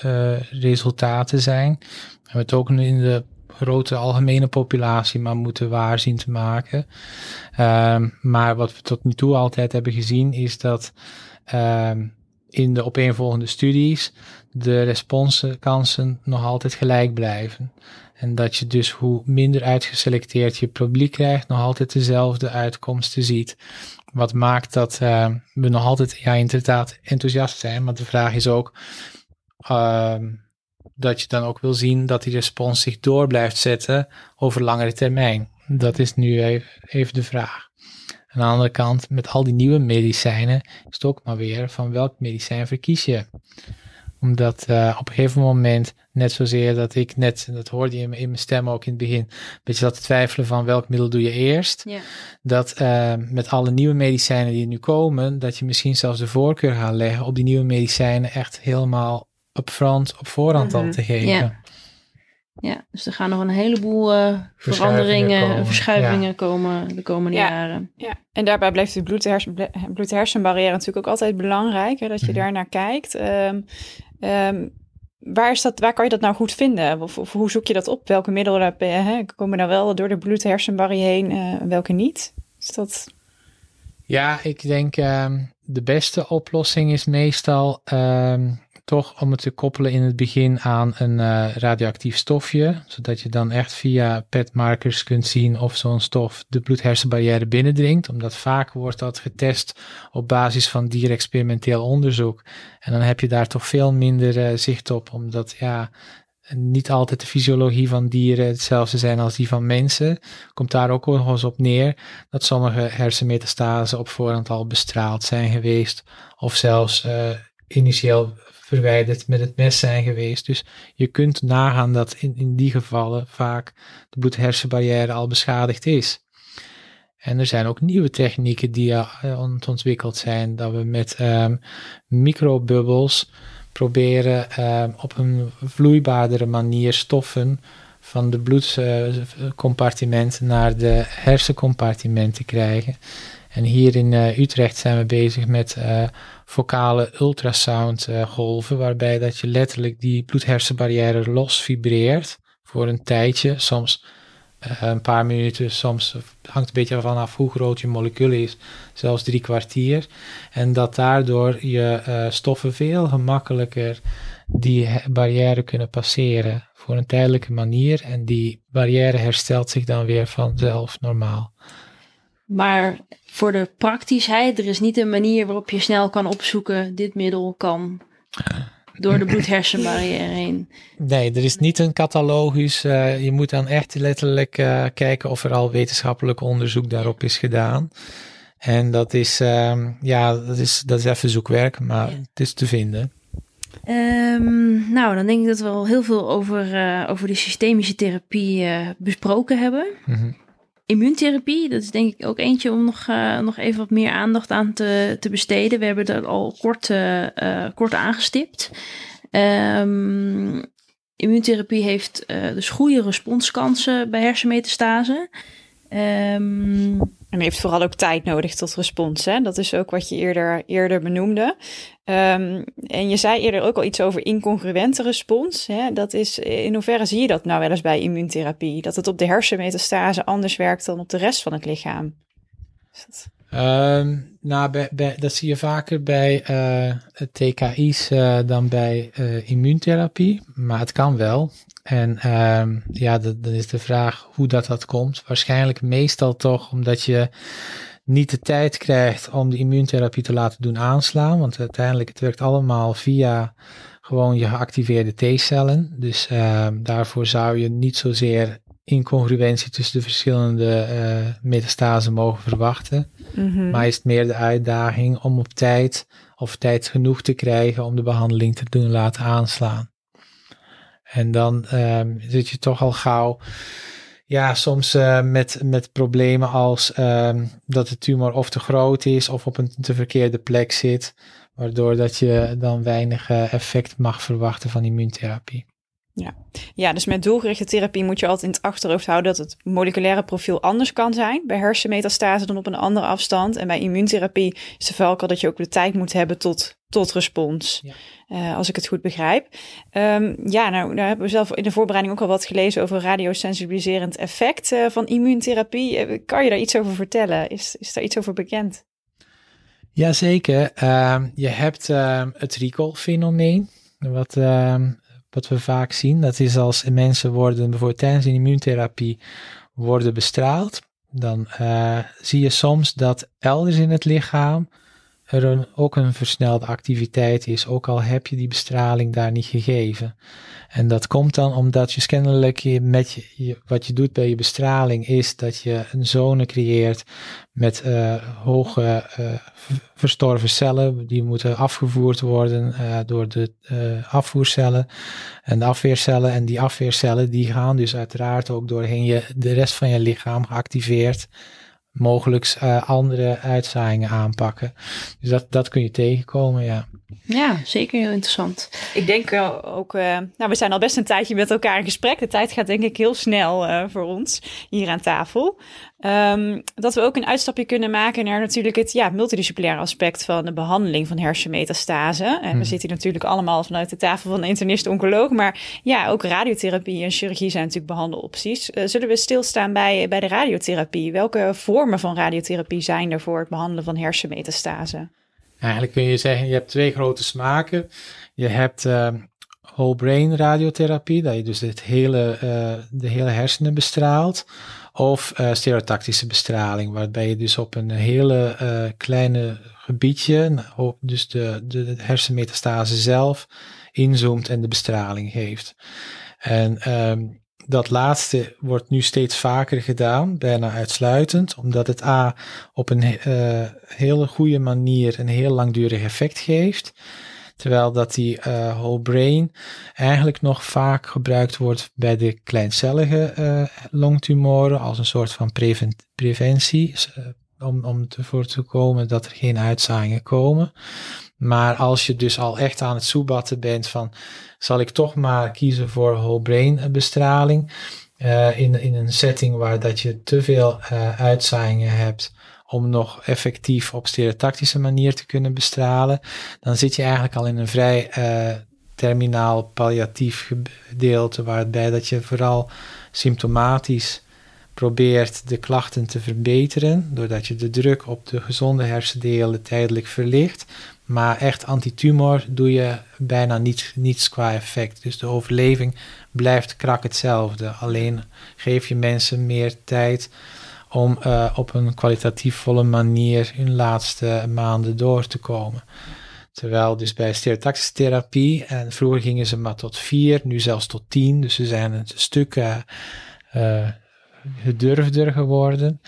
Speaker 3: resultaten zijn. We hebben het ook in de grote algemene populatie maar moeten waar zien te maken. Um, maar wat we tot nu toe altijd hebben gezien is dat um, in de opeenvolgende studies de responskansen nog altijd gelijk blijven. En dat je dus hoe minder uitgeselecteerd je publiek krijgt, nog altijd dezelfde uitkomsten ziet. Wat maakt dat uh, we nog altijd, ja, inderdaad enthousiast zijn. Maar de vraag is ook dat je dan ook wil zien dat die respons zich door blijft zetten over langere termijn. Dat is nu even, de vraag. Aan de andere kant, met al die nieuwe medicijnen, is het ook maar weer van welk medicijn verkies je omdat uh, op een gegeven moment, net zozeer dat ik net, dat hoorde je in, mijn stem ook in het begin, een beetje zat te twijfelen van welk middel doe je eerst. Ja. Dat uh, met alle nieuwe medicijnen die nu komen, dat je misschien zelfs de voorkeur gaat leggen op die nieuwe medicijnen echt helemaal op voorhand mm -hmm. al te geven.
Speaker 4: Ja. ja. dus er gaan nog een heleboel uh, veranderingen en verschuivingen ja. komen de komende
Speaker 2: ja.
Speaker 4: jaren.
Speaker 2: Ja, en daarbij blijft de bloed-hersenbarrière natuurlijk ook altijd belangrijk, hè, dat je mm -hmm. daar naar kijkt. Um, Um, waar, is dat, waar kan je dat nou goed vinden? Of, of hoe zoek je dat op? Welke middelen hè, komen nou wel door de bloed-hersenbarrière heen, uh, welke niet? Is dat...
Speaker 3: Ja, ik denk um, de beste oplossing is meestal um, toch om het te koppelen in het begin aan een uh, radioactief stofje, zodat je dan echt via petmarkers kunt zien of zo'n stof de bloedhersenbarrière binnendringt, omdat vaak wordt dat getest op basis van dierexperimenteel onderzoek. En dan heb je daar toch veel minder uh, zicht op, omdat ja, niet altijd de fysiologie van dieren hetzelfde zijn als die van mensen. Komt daar ook nog eens op neer dat sommige hersenmetastasen op voorhand al bestraald zijn geweest, of zelfs uh, initieel verwijderd met het mes zijn geweest. Dus je kunt nagaan dat in, in die gevallen vaak de bloed-hersenbarrière al beschadigd is. En er zijn ook nieuwe technieken die uh, ontwikkeld zijn, dat we met um, microbubbels proberen um, op een vloeibaardere manier stoffen van de bloedcompartiment naar de hersencompartiment te krijgen. En hier in uh, Utrecht zijn we bezig met uh, focale ultrasound uh, golven, waarbij dat je letterlijk die bloedhersenbarrière los vibreert voor een tijdje, soms een paar minuten, soms hangt een beetje vanaf hoe groot je molecuul is, zelfs drie kwartier. En dat daardoor je stoffen veel gemakkelijker die barrière kunnen passeren voor een tijdelijke manier en die barrière herstelt zich dan weer vanzelf normaal.
Speaker 4: Maar voor de praktischheid, er is niet een manier waarop je snel kan opzoeken, dit middel kan door de bloed-hersenbarrière heen.
Speaker 3: Nee, er is niet een catalogus. Uh, je moet dan echt letterlijk uh, kijken of er al wetenschappelijk onderzoek daarop is gedaan. En dat is, uh, ja, dat is, dat is even zoekwerk, maar het is te vinden.
Speaker 4: Um, nou, dan denk ik dat we al heel veel over, uh, over de systemische therapie besproken hebben. Mm -hmm immuuntherapie, dat is denk ik ook eentje om nog, uh, nog even wat meer aandacht aan te, te besteden. We hebben dat al kort, uh, kort aangestipt. Um, immuuntherapie heeft dus goede responskansen bij hersenmetastase.
Speaker 2: Um, en heeft vooral ook tijd nodig tot respons. Hè? Dat is ook wat je eerder, eerder benoemde. Um, en je zei eerder ook al iets over incongruente respons. Hè? Dat is, in hoeverre zie je dat nou wel eens bij immuuntherapie? Dat het op de hersenmetastase anders werkt dan op de rest van het lichaam?
Speaker 3: Um, nou, bij, bij, dat zie je vaker bij uh, TKI's uh, dan bij uh, immuuntherapie. Maar het kan wel. En um, ja, dan is de vraag hoe dat, dat komt. Waarschijnlijk meestal toch omdat je niet de tijd krijgt om de immuuntherapie te laten doen aanslaan. Want uiteindelijk het werkt allemaal via gewoon je geactiveerde T-cellen. Dus uh, daarvoor zou je niet zozeer incongruentie tussen de verschillende uh, metastasen mogen verwachten.
Speaker 2: Mhm.
Speaker 3: Maar is het meer de uitdaging om op tijd of tijd genoeg te krijgen om de behandeling te doen laten aanslaan. En dan um, zit je toch al gauw, ja, soms uh, met, met problemen als um, dat de tumor of te groot is of op een te verkeerde plek zit, waardoor dat je dan weinig uh, effect mag verwachten van immuuntherapie.
Speaker 2: Ja. ja, dus met doelgerichte therapie moet je altijd in het achterhoofd houden dat het moleculaire profiel anders kan zijn bij hersenmetastase dan op een andere afstand. En bij immuuntherapie is de valkuil dat je ook de tijd moet hebben tot, tot respons,
Speaker 3: Ja.
Speaker 2: uh, als ik het goed begrijp. Um, ja, nou, daar hebben we zelf in de voorbereiding ook al wat gelezen over radiosensibiliserend effect uh, van immuuntherapie. Uh, kan je daar iets over vertellen? Is, is daar iets over bekend?
Speaker 3: Jazeker. Uh, je hebt ehm, het recall-fenomeen, wat ehm, wat we vaak zien. Dat is als mensen worden bijvoorbeeld tijdens een immuuntherapie worden bestraald. Dan zie je soms dat elders in het lichaam er ook een versnelde activiteit is, ook al heb je die bestraling daar niet gegeven. En dat komt dan omdat je kennelijk met je, wat je doet bij je bestraling is dat je een zone creëert met uh, hoge uh, verstorven cellen. Die moeten afgevoerd worden uh, door de afvoercellen en de afweercellen. En die afweercellen die gaan dus uiteraard ook doorheen je, de rest van je lichaam geactiveerd mogelijk uh, andere uitzaaiingen aanpakken. Dus dat, dat kun je tegenkomen, ja.
Speaker 4: Ja, zeker heel interessant.
Speaker 2: Ik denk ook, uh, nou we zijn al best een tijdje met elkaar in gesprek. De tijd gaat denk ik heel snel voor ons hier aan tafel. Um, dat we ook een uitstapje kunnen maken naar natuurlijk het ja, multidisciplinaire aspect van de behandeling van hersenmetastase. En
Speaker 3: Hmm.
Speaker 2: we zitten hier natuurlijk allemaal vanuit de tafel van de internist-oncoloog. Maar ja, ook radiotherapie en chirurgie zijn natuurlijk behandelopties. Uh, zullen we stilstaan bij, bij de radiotherapie? Welke vormen van radiotherapie zijn er voor het behandelen van hersenmetastase?
Speaker 3: Eigenlijk kun je zeggen, je hebt twee grote smaken. Je hebt uh, whole brain radiotherapie, dat je dus het hele, uh, de hele hersenen bestraalt. Of uh, stereotactische bestraling, waarbij je dus op een hele uh, kleine gebiedje, dus de, de, hersenmetastase zelf, inzoomt en de bestraling geeft. En um, dat laatste wordt nu steeds vaker gedaan, bijna uitsluitend, omdat het A op een uh, hele goede manier een heel langdurig effect geeft. Terwijl dat die uh, whole brain eigenlijk nog vaak gebruikt wordt bij de kleincellige uh, longtumoren als een soort van preven preventie. Om, om ervoor te komen dat er geen uitzaaiingen komen. Maar als je dus al echt aan het soebatten bent van, zal ik toch maar kiezen voor whole brain bestraling uh, in, in een setting waar dat je te veel uh, uitzaaiingen hebt om nog effectief op stereotactische manier te kunnen bestralen, dan zit je eigenlijk al in een vrij uh, terminaal palliatief gedeelte, waarbij dat je vooral symptomatisch probeert de klachten te verbeteren, doordat je de druk op de gezonde hersendelen tijdelijk verlicht. Maar echt antitumor doe je bijna niets, niets qua effect. Dus de overleving blijft krak hetzelfde. Alleen geef je mensen meer tijd om uh, op een kwalitatief volle manier hun laatste maanden door te komen. Terwijl dus bij stereotactische therapie, en vroeger gingen ze maar tot vier, nu zelfs tot tien, dus ze zijn een stuk uh, uh, gedurfder geworden,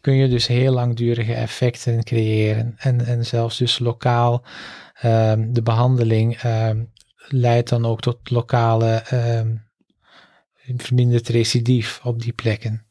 Speaker 3: kun je dus heel langdurige effecten creëren. En, en zelfs dus lokaal, um, de behandeling um, leidt dan ook tot lokale um, verminderd recidief op die plekken.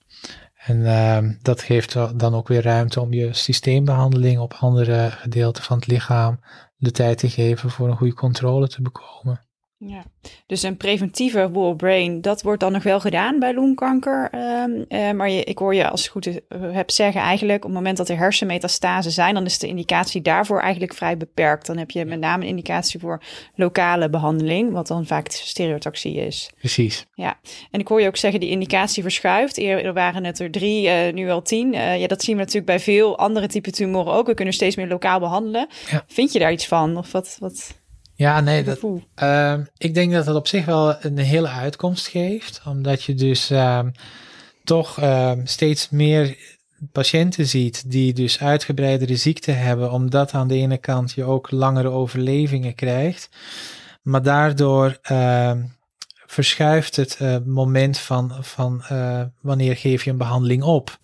Speaker 3: En dat geeft dan ook weer ruimte om je systeembehandeling op andere gedeelten van het lichaam de tijd te geven voor een goede controle te bekomen.
Speaker 2: Ja, dus een preventieve whole brain, dat wordt dan nog wel gedaan bij longkanker. Um, uh, maar je, ik hoor je als ik goed uh, heb zeggen eigenlijk, op het moment dat er hersenmetastase zijn, dan is de indicatie daarvoor eigenlijk vrij beperkt. Dan heb je met name een indicatie voor lokale behandeling, wat dan vaak stereotaxie is.
Speaker 3: Precies.
Speaker 2: Ja, en ik hoor je ook zeggen, die indicatie verschuift. Eerder waren het er drie, uh, nu al tien. ja, dat zien we natuurlijk bij veel andere type tumoren ook. We kunnen steeds meer lokaal behandelen.
Speaker 3: Ja.
Speaker 2: Vind je daar iets van? Of wat... wat...
Speaker 3: Ja, nee, dat, uh, ik denk dat het op zich wel een hele uitkomst geeft, omdat je dus uh, toch uh, steeds meer patiënten ziet die dus uitgebreidere ziekte hebben, omdat aan de ene kant je ook langere overlevingen krijgt, maar daardoor verschuift het uh, moment van, van uh, wanneer geef je een behandeling op.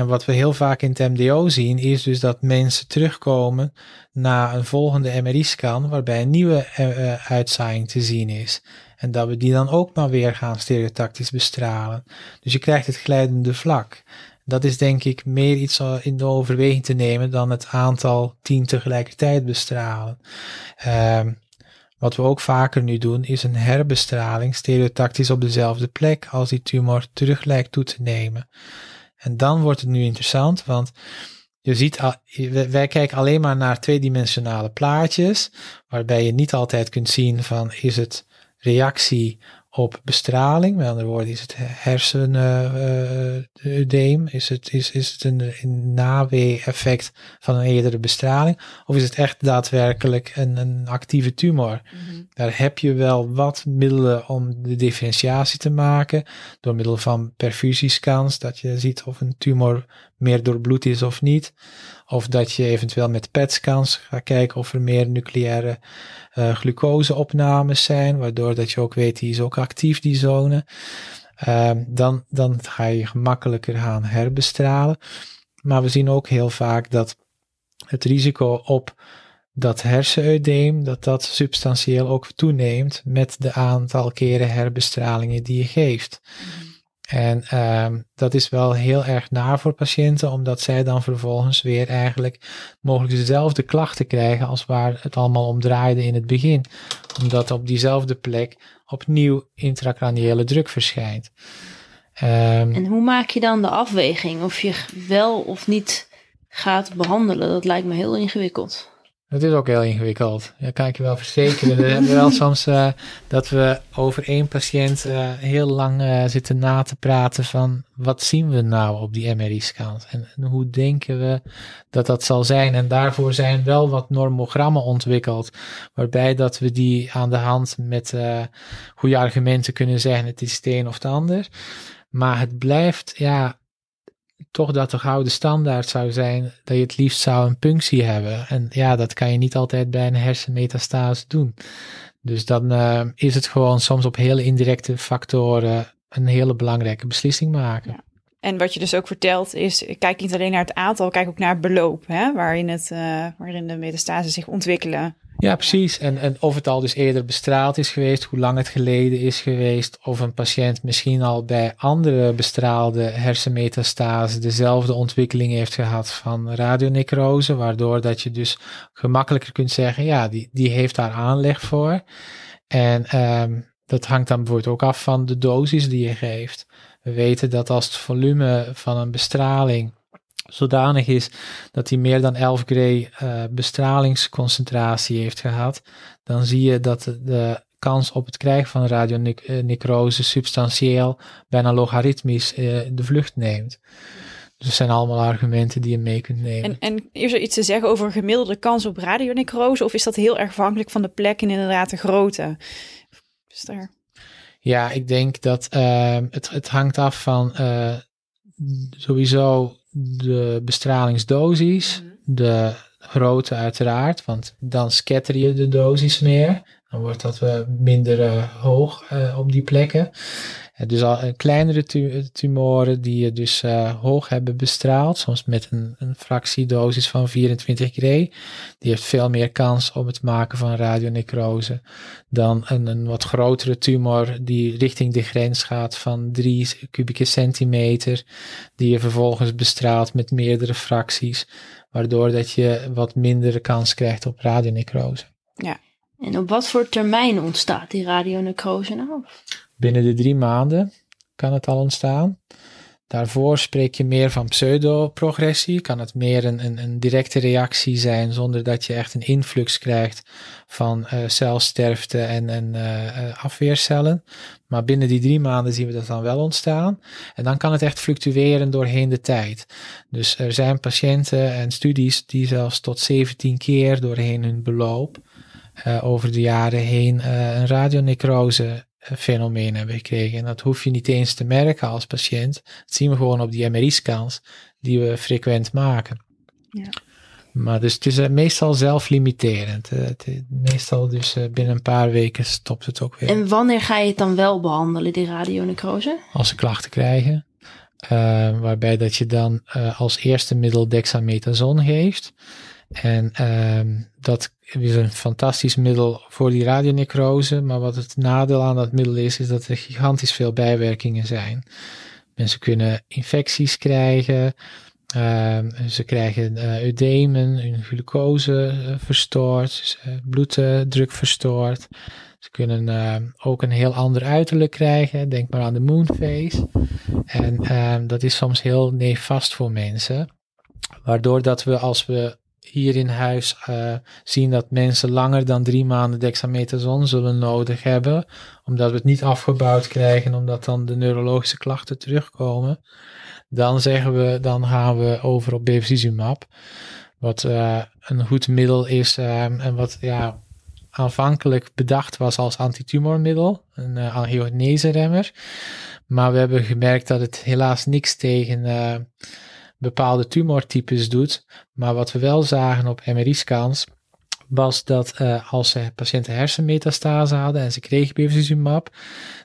Speaker 3: En wat we heel vaak in het MDO zien, is dus dat mensen terugkomen na een volgende MRI-scan, waarbij een nieuwe uh, uitzaaiing te zien is. En dat we die dan ook maar weer gaan stereotactisch bestralen. Dus je krijgt het glijdende vlak. Dat is denk ik meer iets in de overweging te nemen dan het aantal tien tegelijkertijd bestralen. Um, wat we ook vaker nu doen, is een herbestraling stereotactisch op dezelfde plek als die tumor terug lijkt toe te nemen. En dan wordt het nu interessant, want je ziet, wij kijken alleen maar naar tweedimensionale plaatjes, waarbij je niet altijd kunt zien van is het reactie op bestraling. Met andere woorden, is het hersenudeem? Uh, is, het, is, is het een, een nawee-effect van een eerdere bestraling? Of is het echt daadwerkelijk een, een actieve tumor? Mhm. Daar heb je wel wat middelen om de differentiatie te maken. Door middel van perfusiescans, dat je ziet of een tumor meer doorbloed is of niet. Of dat je eventueel met PET-scans gaat kijken of er meer nucleaire uh, glucoseopnames zijn, waardoor dat je ook weet die is ook actief, die zone. Uh, dan, dan ga je gemakkelijker gaan herbestralen. Maar we zien ook heel vaak dat het risico op dat hersenudeem, dat dat substantieel ook toeneemt met de aantal keren herbestralingen die je geeft. Mhm. En um, dat is wel heel erg naar voor patiënten, omdat zij dan vervolgens weer eigenlijk mogelijk dezelfde klachten krijgen als waar het allemaal om draaide in het begin. Omdat op diezelfde plek opnieuw intracraniële druk verschijnt.
Speaker 4: Um, en hoe maak je dan de afweging of je wel of niet gaat behandelen? Dat lijkt me heel ingewikkeld.
Speaker 3: Dat is ook heel ingewikkeld. Ja, kan ik je wel verzekeren. We hebben wel soms uh, dat we over één patiënt uh, heel lang uh, zitten na te praten van wat zien we nou op die MRI-scans en, en, hoe denken we dat dat zal zijn. En daarvoor zijn wel wat normogrammen ontwikkeld, waarbij dat we die aan de hand met goede argumenten kunnen zeggen het is het een of het ander. Maar het blijft, ja, toch dat de gouden standaard zou zijn dat je het liefst zou een punctie hebben. En ja, dat kan je niet altijd bij een hersenmetastase doen. Dus dan uh, is het gewoon soms op hele indirecte factoren een hele belangrijke beslissing maken. Ja.
Speaker 2: En wat je dus ook vertelt is, kijk niet alleen naar het aantal, kijk ook naar het beloop, hè, waarin, het, uh, waarin de metastase zich ontwikkelen.
Speaker 3: Ja, precies. En, en of het al dus eerder bestraald is geweest, hoe lang het geleden is geweest, of een patiënt misschien al bij andere bestraalde hersenmetastase dezelfde ontwikkeling heeft gehad van radionecrose, waardoor dat je dus gemakkelijker kunt zeggen, ja, die, die heeft daar aanleg voor. En um, dat hangt dan bijvoorbeeld ook af van de dosis die je geeft. We weten dat als het volume van een bestraling zodanig is dat hij meer dan 11 gray uh, bestralingsconcentratie heeft gehad, dan zie je dat de, kans op het krijgen van radionecrose substantieel, bijna logaritmisch, uh, de vlucht neemt. Dus dat zijn allemaal argumenten die je mee kunt nemen.
Speaker 2: En, en is er iets te zeggen over gemiddelde kans op radionecrose? Of is dat heel erg afhankelijk van de plek en inderdaad de grootte? Is daar...
Speaker 3: Ja, ik denk dat uh, het, het hangt af van sowieso de bestralingsdosis, mhm. de grootte uiteraard, want dan scatter je de dosis meer. Dan wordt dat uh, minder uh, hoog uh, op die plekken. dus al kleinere tumoren die je dus hoog hebben bestraald, soms met een, een fractiedosis van 24 gray, die heeft veel meer kans op het maken van radionecrose dan een, een wat grotere tumor die richting de grens gaat van 3 kubieke centimeter, die je vervolgens bestraalt met meerdere fracties, waardoor dat je wat mindere kans krijgt op radionecrose.
Speaker 2: Ja.
Speaker 4: En op wat voor termijn ontstaat die radionecrose nou?
Speaker 3: Binnen de drie maanden kan het al ontstaan. Daarvoor spreek je meer van pseudoprogressie. Kan het meer een, een, een, directe reactie zijn zonder dat je echt een influx krijgt van uh, celsterfte en, en uh, afweercellen. Maar binnen die drie maanden zien we dat dan wel ontstaan. En dan kan het echt fluctueren doorheen de tijd. Dus er zijn patiënten en studies die zelfs tot 17 keer doorheen hun beloop over de jaren heen een radionecrose fenomeen hebben gekregen. En dat hoef je niet eens te merken als patiënt. Dat zien we gewoon op die MRI-scans die we frequent maken.
Speaker 2: Ja.
Speaker 3: Maar dus het is eh, meestal zelflimiterend. Het, meestal dus uh, binnen een paar weken stopt het ook weer.
Speaker 4: En wanneer ga je het dan wel behandelen, die radionecrose?
Speaker 3: Als ze klachten krijgen. waarbij dat je dan als eerste middel dexamethason geeft. En ehm, dat is een fantastisch middel voor die radionecrose. Maar wat het nadeel aan dat middel is, is dat er gigantisch veel bijwerkingen zijn. Mensen kunnen infecties krijgen. Ehm, ze krijgen uh, eudemen, hun glucose uh, verstoord, uh, bloeddruk verstoord. Ze kunnen ehm, ook een heel ander uiterlijk krijgen. Denk maar aan de moonface. En dat is soms heel nefast voor mensen. Waardoor dat we als we hier in huis zien dat mensen langer dan drie maanden dexamethason zullen nodig hebben. Omdat we het niet afgebouwd krijgen, omdat dan de neurologische klachten terugkomen dan zeggen we, dan gaan we over op bevacizumab. Wat uh, een goed middel is um, en wat ja, aanvankelijk bedacht was als antitumormiddel, een uh, angiogenese-remmer. Maar we hebben gemerkt dat het helaas niks tegen uh, bepaalde tumortypes doet. Maar wat we wel zagen op MRI-scans, was dat uh, als patiënten hersenmetastase hadden en ze kregen bevacizumab,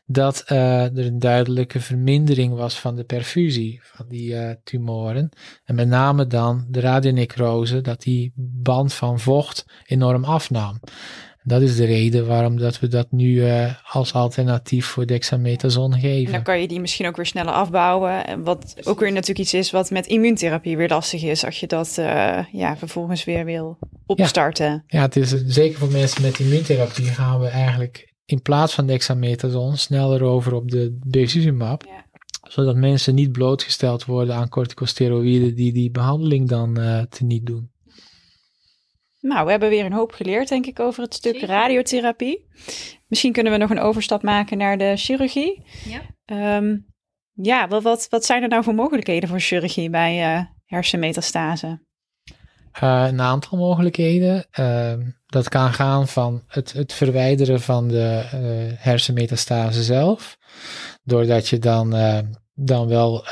Speaker 3: dat uh, er een duidelijke vermindering was van de perfusie van die uh, tumoren. En met name dan de radionecrose, dat die band van vocht enorm afnam. Dat is de reden waarom dat we dat nu uh, als alternatief voor dexamethason geven. En
Speaker 2: dan kan je die misschien ook weer sneller afbouwen. En wat ook weer natuurlijk iets is wat met immuuntherapie weer lastig is. Als je dat uh, ja, vervolgens weer wil opstarten.
Speaker 3: Ja. ja, het is zeker voor mensen met immuuntherapie gaan we eigenlijk in plaats van dexamethason sneller over op de bevacizumab. Ja. Zodat mensen niet blootgesteld worden aan corticosteroïden die die behandeling dan uh, te niet doen.
Speaker 2: Nou, we hebben weer een hoop geleerd, denk ik, over het stuk radiotherapie. Misschien kunnen we nog een overstap maken naar de chirurgie. Ja, um, ja wat, wat, wat zijn er nou voor mogelijkheden voor chirurgie bij uh, hersenmetastase?
Speaker 3: Uh, een aantal mogelijkheden. Uh, dat kan gaan van het, het verwijderen van de uh, hersenmetastase zelf. Doordat je dan, dan wel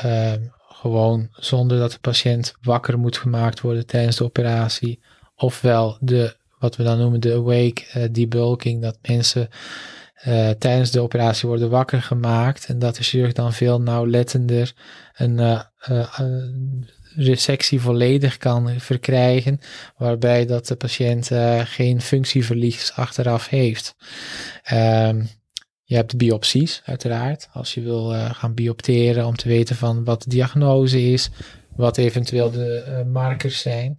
Speaker 3: gewoon zonder dat de patiënt wakker moet gemaakt worden tijdens de operatie ofwel de, wat we dan noemen de awake uh, debulking, dat mensen uh, tijdens de operatie worden wakker gemaakt en dat de chirurg dan veel nauwlettender een uh, resectie volledig kan verkrijgen, waarbij dat de patiënt geen functieverlies achteraf heeft. Um, je hebt biopsies, uiteraard. Als je wil gaan biopteren om te weten van wat de diagnose is, wat eventueel de markers zijn.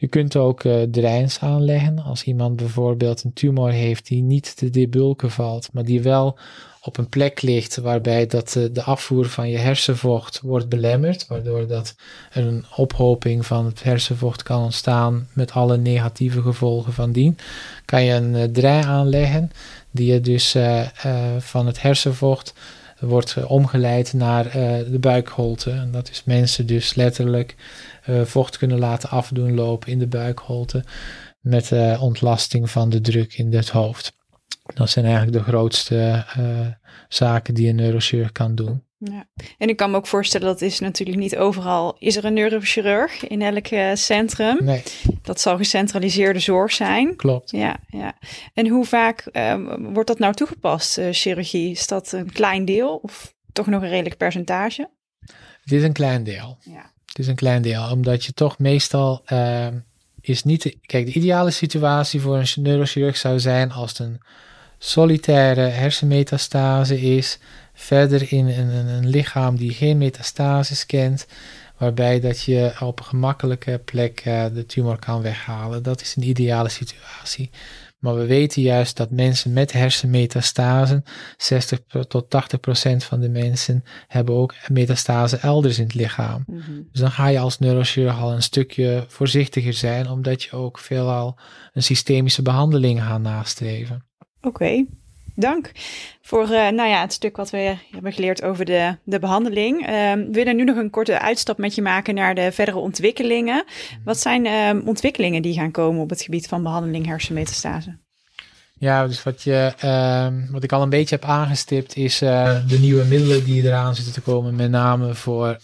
Speaker 3: Je kunt ook uh, aanleggen. Als iemand bijvoorbeeld een tumor heeft die niet te debulken valt, maar die wel op een plek ligt waarbij dat uh, de afvoer van je hersenvocht wordt belemmerd, waardoor dat er een ophoping van het hersenvocht kan ontstaan met alle negatieve gevolgen van dien, kan je een uh, aanleggen die je dus van het hersenvocht wordt omgeleid naar de buikholte. En dat is mensen dus letterlijk vocht kunnen laten afdoen lopen in de buikholte. Met uh, ontlasting van de druk in het hoofd. Dat zijn eigenlijk de grootste uh, zaken die een neurochirurg kan doen.
Speaker 2: Ja. En ik kan me ook voorstellen dat is natuurlijk niet overal. Is er een neurochirurg in elk centrum?
Speaker 3: Nee.
Speaker 2: Dat zal gecentraliseerde zorg zijn.
Speaker 3: Klopt.
Speaker 2: Ja, ja. En hoe vaak um, wordt dat nou toegepast, chirurgie? Is dat een klein deel of toch nog een redelijk percentage?
Speaker 3: Het is een klein deel.
Speaker 2: Ja.
Speaker 3: Is een klein deel, omdat je toch meestal uh, is niet. De, kijk, de ideale situatie voor een neurochirurg zou zijn als het een solitaire hersenmetastase is, verder in een, een, een lichaam die geen metastases kent, waarbij dat je op een gemakkelijke plek uh, de tumor kan weghalen. Dat is een ideale situatie. Maar we weten juist dat mensen met hersenmetastasen, 60 tot 80 procent van de mensen hebben ook metastase elders in het lichaam. Mm -hmm. Dus dan ga je als neurochirurg al een stukje voorzichtiger zijn, omdat je ook veelal een systemische behandeling gaat nastreven.
Speaker 2: Oké. Okay. Dank voor uh, nou ja, het stuk wat we hebben geleerd over de, de behandeling. Uh, we willen nu nog een korte uitstap met je maken naar de verdere ontwikkelingen. Wat zijn uh, ontwikkelingen die gaan komen op het gebied van behandeling hersenmetastase?
Speaker 3: Ja, dus wat, je, ehm, wat ik al een beetje heb aangestipt is eh, de nieuwe middelen die eraan zitten te komen, met name voor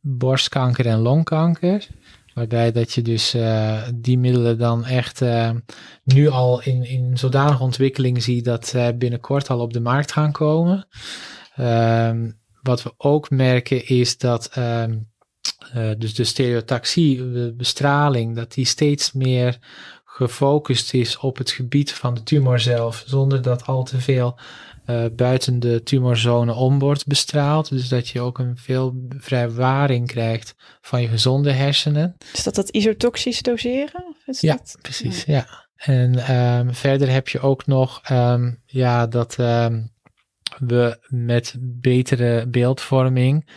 Speaker 3: borstkanker en longkanker Waarbij dat je dus uh, die middelen dan echt uh, nu al in, in zodanige ontwikkeling ziet dat zij binnenkort al op de markt gaan komen. Um, wat we ook merken is dat uh, dus de stereotaxie, de bestraling, dat die steeds meer gefocust is op het gebied van de tumor zelf, zonder dat al te veel uh, buiten de tumorzone om wordt bestraald. Dus dat je ook een veel vrijwaring krijgt van je gezonde hersenen.
Speaker 2: Is dat dat isotoxisch doseren? Is
Speaker 3: ja,
Speaker 2: dat?
Speaker 3: precies. Ja. En um, verder heb je ook nog um, ja, dat um, we met betere beeldvorming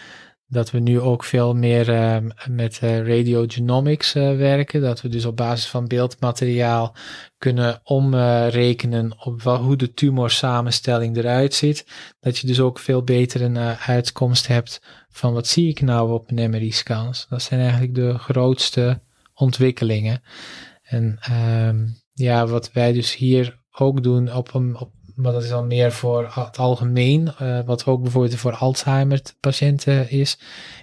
Speaker 3: dat we nu ook veel meer uh, met uh, radiogenomics uh, werken. Dat we dus op basis van beeldmateriaal kunnen omrekenen op hoe de tumorsamenstelling eruit ziet. Dat je dus ook veel beter een uitkomst hebt van wat zie ik nou op een MRI-scans. Dat zijn eigenlijk de grootste ontwikkelingen. En um, ja, wat wij dus hier ook doen op een, op maar dat is dan meer voor het algemeen, uh, wat ook bijvoorbeeld voor Alzheimer patiënten is,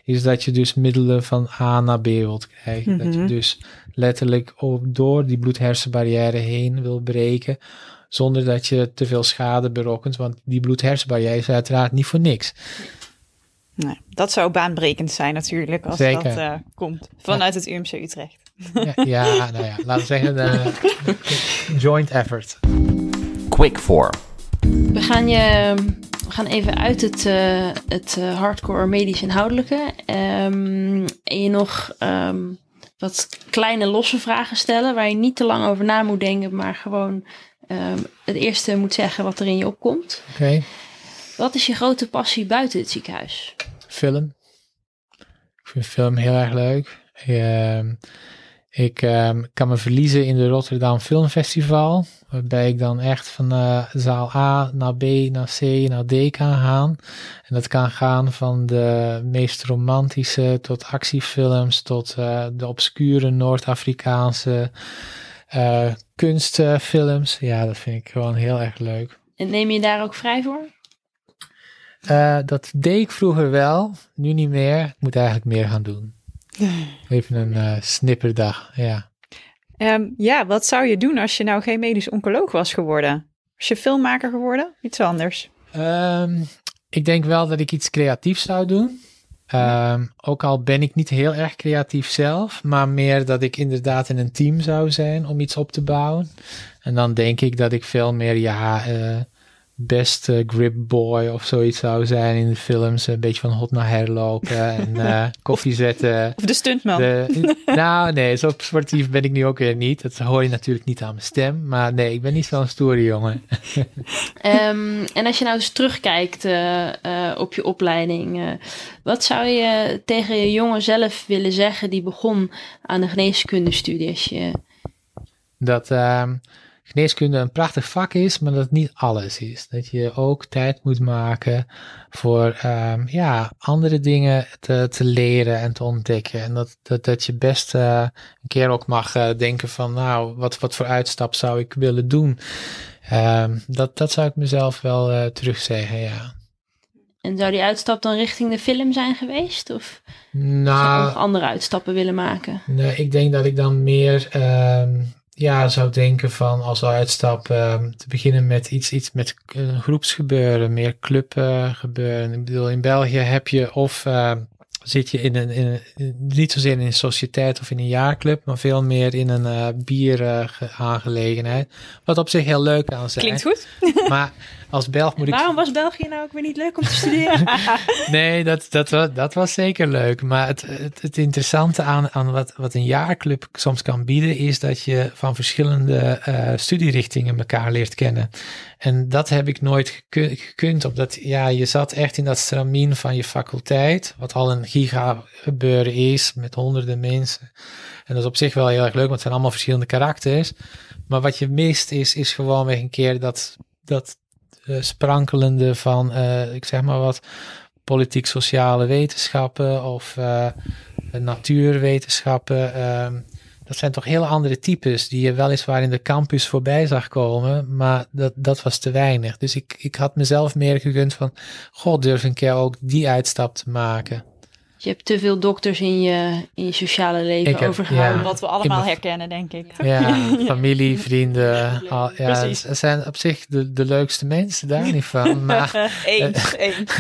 Speaker 3: is dat je dus middelen van A naar B wilt krijgen. Mm -hmm. Dat je dus letterlijk ook door die bloedhersenbarrière heen wil breken, zonder dat je te veel schade berokkent, want die bloedhersenbarrière is uiteraard niet voor niks.
Speaker 2: Nee, dat zou baanbrekend zijn natuurlijk als Zeker. dat uh, komt vanuit ja. het UMC Utrecht.
Speaker 3: Ja, ja, nou ja, laten we zeggen de joint effort.
Speaker 1: Quick for.
Speaker 4: We gaan, je, we gaan even uit het, uh, het uh, hardcore medisch inhoudelijke. Um, en je nog um, wat kleine losse vragen stellen waar je niet te lang over na moet denken, maar gewoon um, het eerste moet zeggen wat er in je opkomt.
Speaker 3: Oké. Okay.
Speaker 4: Wat is je grote passie buiten het ziekenhuis?
Speaker 3: Film. Ik vind film heel erg leuk. Uh, ik um, kan me verliezen in de Rotterdam Filmfestival, waarbij ik dan echt van uh, zaal A naar B, naar C, naar D kan gaan. En dat kan gaan van de meest romantische tot actiefilms, tot uh, de obscure Noord-Afrikaanse uh, kunstfilms. Ja, dat vind ik gewoon heel erg leuk.
Speaker 4: En neem je daar ook vrij voor?
Speaker 3: dat deed ik vroeger wel, nu niet meer. Ik moet eigenlijk meer gaan doen. Even een uh, snipperdag, ja.
Speaker 2: Um, ja, wat zou je doen als je nou geen medisch oncoloog was geworden? Was je filmmaker geworden? Iets anders?
Speaker 3: Um, ik denk wel dat ik iets creatiefs zou doen. Um, ook al ben ik niet heel erg creatief zelf, maar meer dat ik inderdaad in een team zou zijn om iets op te bouwen. En dan denk ik dat ik veel meer, ja, uh, beste grip boy of zoiets zou zijn in de films. Een beetje van hot naar herlopen en uh, koffie zetten.
Speaker 2: Of de stuntman.
Speaker 3: De, nou, nee, zo sportief ben ik nu ook weer niet. Dat hoor je natuurlijk niet aan mijn stem. Maar nee, ik ben niet zo'n stoere jongen.
Speaker 4: um, en als je nou eens terugkijkt uh, uh, op je opleiding. wat zou je tegen je jongen zelf willen zeggen die begon aan de geneeskundestudie? Als je...
Speaker 3: Dat ehm, geneeskunde een prachtig vak is, maar dat het niet alles is. Dat je ook tijd moet maken voor um, ja, andere dingen te, te, leren en te ontdekken. En dat, dat, dat je best uh, een keer ook mag uh, denken van, nou, wat, wat voor uitstap zou ik willen doen? Um, dat, dat zou ik mezelf wel uh, terugzeggen, ja.
Speaker 4: En zou die uitstap dan richting de film zijn geweest? Of
Speaker 3: nou,
Speaker 4: zou je nog andere uitstappen willen maken?
Speaker 3: Nee, ik denk dat ik dan meer um, ja, zou denken van als uitstap uh, te beginnen met iets, iets met uh, groepsgebeuren, meer clubgebeuren. Uh, ik bedoel, in België heb je of uh, zit je in een, in een, niet zozeer in een sociëteit of in een jaarclub, maar veel meer in een uh, bieraangelegenheid. Wat op zich heel leuk aan zijn.
Speaker 2: Klinkt goed.
Speaker 3: Maar als Belg moet ik...
Speaker 4: Waarom was België nou ook weer niet leuk om te studeren?
Speaker 3: nee, dat, dat, was, dat was zeker leuk. Maar het, het, het interessante aan, aan wat, wat een jaarclub soms kan bieden, is dat je van verschillende uh, studierichtingen elkaar leert kennen. En dat heb ik nooit gekund, omdat ja, je zat echt in dat stramien van je faculteit, wat al een giga gebeuren is met honderden mensen. En dat is op zich wel heel erg leuk, want het zijn allemaal verschillende karakters. Maar wat je mist is, is gewoon weer een keer dat, dat sprankelende van, uh, ik zeg maar wat, politiek-sociale wetenschappen of uh, natuurwetenschappen. Uh, dat zijn toch heel andere types die je weliswaar in de campus voorbij zag komen, maar dat, dat was te weinig. Dus ik, ik had mezelf meer gegund van, god, durf een keer ook die uitstap te maken.
Speaker 4: Je hebt te veel dokters in je, in je sociale leven
Speaker 3: Ik heb-
Speaker 4: overgehouden.
Speaker 3: ja.
Speaker 2: Wat we allemaal herkennen, denk ik.
Speaker 3: Ja, familie, vrienden. Al, ja,
Speaker 2: Precies.
Speaker 3: ze zijn op zich de, de leukste mensen, daar niet van. Maar
Speaker 2: Eens, eens.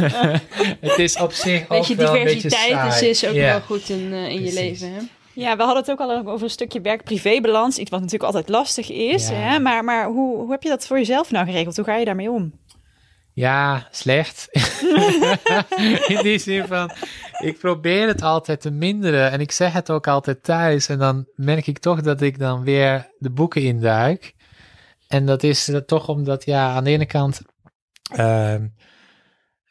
Speaker 3: het is op zich ook
Speaker 4: Beetje
Speaker 3: wel een beetje
Speaker 4: diversiteit is ook wel goed in, eh, in je leven. Hè?
Speaker 2: Ja, we hadden het ook al over een stukje werk-privé-balans. Iets wat natuurlijk altijd lastig is.
Speaker 3: Ja.
Speaker 2: Hè? Maar, maar hoe, hoe heb je dat voor jezelf nou geregeld? Hoe ga je daarmee om?
Speaker 3: Ja, slecht. In die zin van, ik probeer het altijd te minderen en ik zeg het ook altijd thuis. En dan merk ik toch dat ik dan weer de boeken induik. En dat is eh, toch omdat, ja, aan de ene kant, ehm,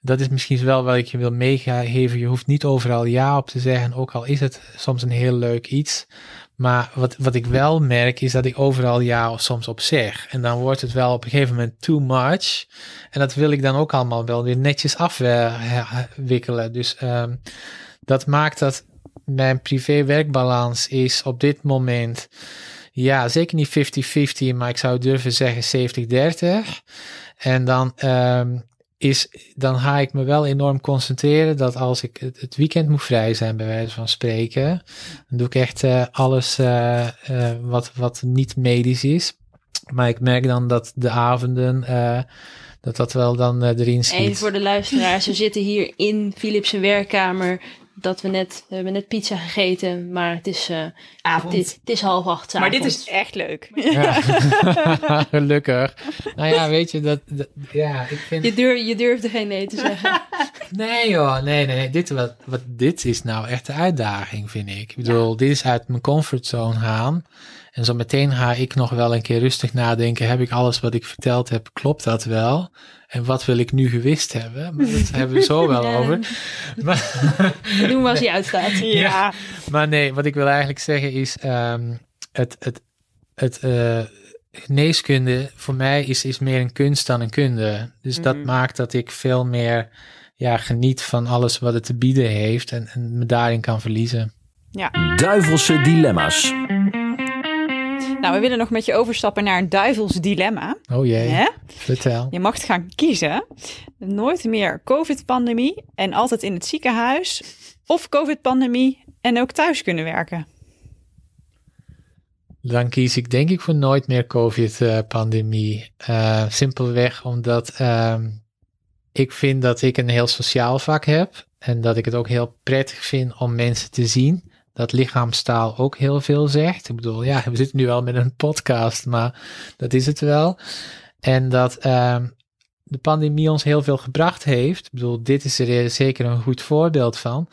Speaker 3: dat is misschien wel wat ik je wil meegeven. Je hoeft niet overal ja op te zeggen, ook al is het soms een heel leuk iets. Maar wat, wat ik wel merk is dat ik overal ja of soms op zeg. En dan wordt het wel op een gegeven moment too much. En dat wil ik dan ook allemaal wel weer netjes afwikkelen. Dus ehm, dat maakt dat mijn privé-werkbalans is op dit moment, ja, zeker niet 50-50, maar ik zou durven zeggen 70-30. En dan, ehm, is, dan ga ik me wel enorm concentreren dat als ik het, weekend moet vrij zijn, bij wijze van spreken, dan doe ik echt eh, alles eh, eh, wat, wat niet medisch is. Maar ik merk dan dat de avonden, dat dat wel dan erin schiet.
Speaker 4: Even voor de luisteraars, we zitten hier in Philips' werkkamer. Dat we net, we hebben net pizza gegeten, maar het is, eh,
Speaker 2: Avond.
Speaker 4: het is, het is half acht
Speaker 2: maar dit is echt leuk.
Speaker 3: Ja. Gelukkig. Nou ja, weet je, dat, dat- ja, ik vind...
Speaker 4: Je, durf, je durfde geen nee te zeggen.
Speaker 3: Nee joh, nee, nee, nee. Dit, wat, wat, dit is nou echt de uitdaging, vind ik. Ik bedoel, dit is uit mijn comfortzone gaan. En zo meteen ga ik nog wel een keer rustig nadenken. Heb ik alles wat ik verteld heb, klopt dat wel? En wat wil ik nu gewist hebben? Maar dat hebben we zo wel
Speaker 4: Ja.
Speaker 3: over. Maar,
Speaker 4: Doen we als hij uitstaat.
Speaker 2: Ja.
Speaker 3: maar nee, wat ik wil eigenlijk zeggen is... ehm, het, het, het eh, geneeskunde voor mij is, is meer een kunst dan een kunde. Dus dat
Speaker 2: Mhm.
Speaker 3: maakt dat ik veel meer ja, geniet van alles wat het te bieden heeft en, en me daarin kan verliezen.
Speaker 1: Duivelse dilemma's.
Speaker 2: Nou, we willen nog met je overstappen naar een duivels dilemma.
Speaker 3: Oh jee,
Speaker 2: Hè?
Speaker 3: vertel.
Speaker 2: Je mag gaan kiezen. Nooit meer COVID-pandemie en altijd in het ziekenhuis. Of COVID-pandemie en ook thuis kunnen werken.
Speaker 3: Dan kies ik denk ik voor nooit meer COVID-pandemie. Eh, simpelweg omdat ehm, ik vind dat ik een heel sociaal vak heb. En dat ik het ook heel prettig vind om mensen te zien. Dat lichaamstaal ook heel veel zegt. Ik bedoel, ja, we zitten nu wel met een podcast, maar dat is het wel. En dat ehm, de pandemie ons heel veel gebracht heeft. Ik bedoel, dit is er zeker een goed voorbeeld van.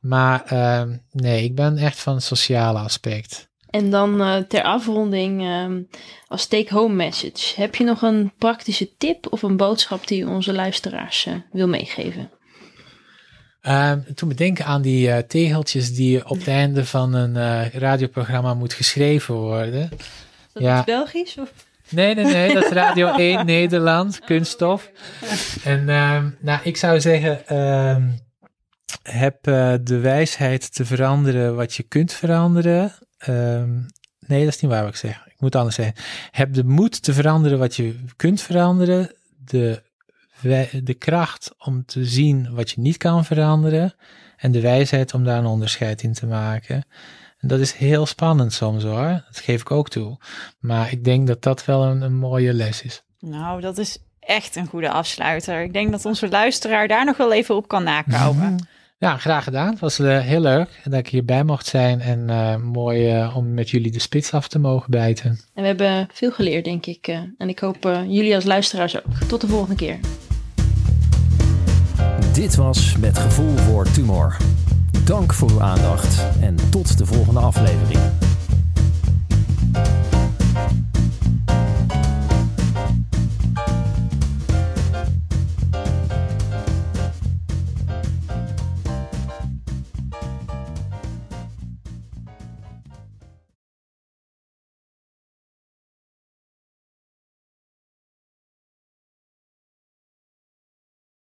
Speaker 3: Maar ehm, nee, ik ben echt van het sociale aspect.
Speaker 4: En dan eh, ter afronding ehm, als take-home message. Heb je nog een praktische tip of een boodschap die je onze luisteraars eh, wil meegeven?
Speaker 3: Ehm, toen bedenken aan die eh, tegeltjes die op het einde van een eh, radioprogramma moet geschreven worden.
Speaker 4: Is dat
Speaker 3: Ja.
Speaker 4: iets Belgisch? Of?
Speaker 3: Nee, nee, nee, dat is Radio 1 Nederland, kunststof. En ehm, nou, ik zou zeggen, ehm, heb eh, de wijsheid te veranderen wat je kunt veranderen. Nee, dat is niet waar wat ik zeg. Ik moet anders zeggen. Heb de moed te veranderen wat je kunt veranderen. De, wij- de kracht om te zien wat je niet kan veranderen. En de wijsheid om daar een onderscheid in te maken. En dat is heel spannend soms hoor. Dat geef ik ook toe. Maar ik denk dat dat wel een, een mooie les is.
Speaker 2: Nou, dat is echt een goede afsluiter. Ik denk dat onze luisteraar daar nog wel even op kan nakouwen.
Speaker 3: Ja, graag gedaan. Het was eh, heel leuk dat ik hierbij mocht zijn. En eh, mooi eh, om met jullie de spits af te mogen bijten.
Speaker 4: En we hebben veel geleerd, denk ik. eh, en ik hoop jullie als luisteraars ook. Tot de volgende keer.
Speaker 1: Dit was Met Gevoel voor Tumor. Dank voor uw aandacht en tot de volgende aflevering.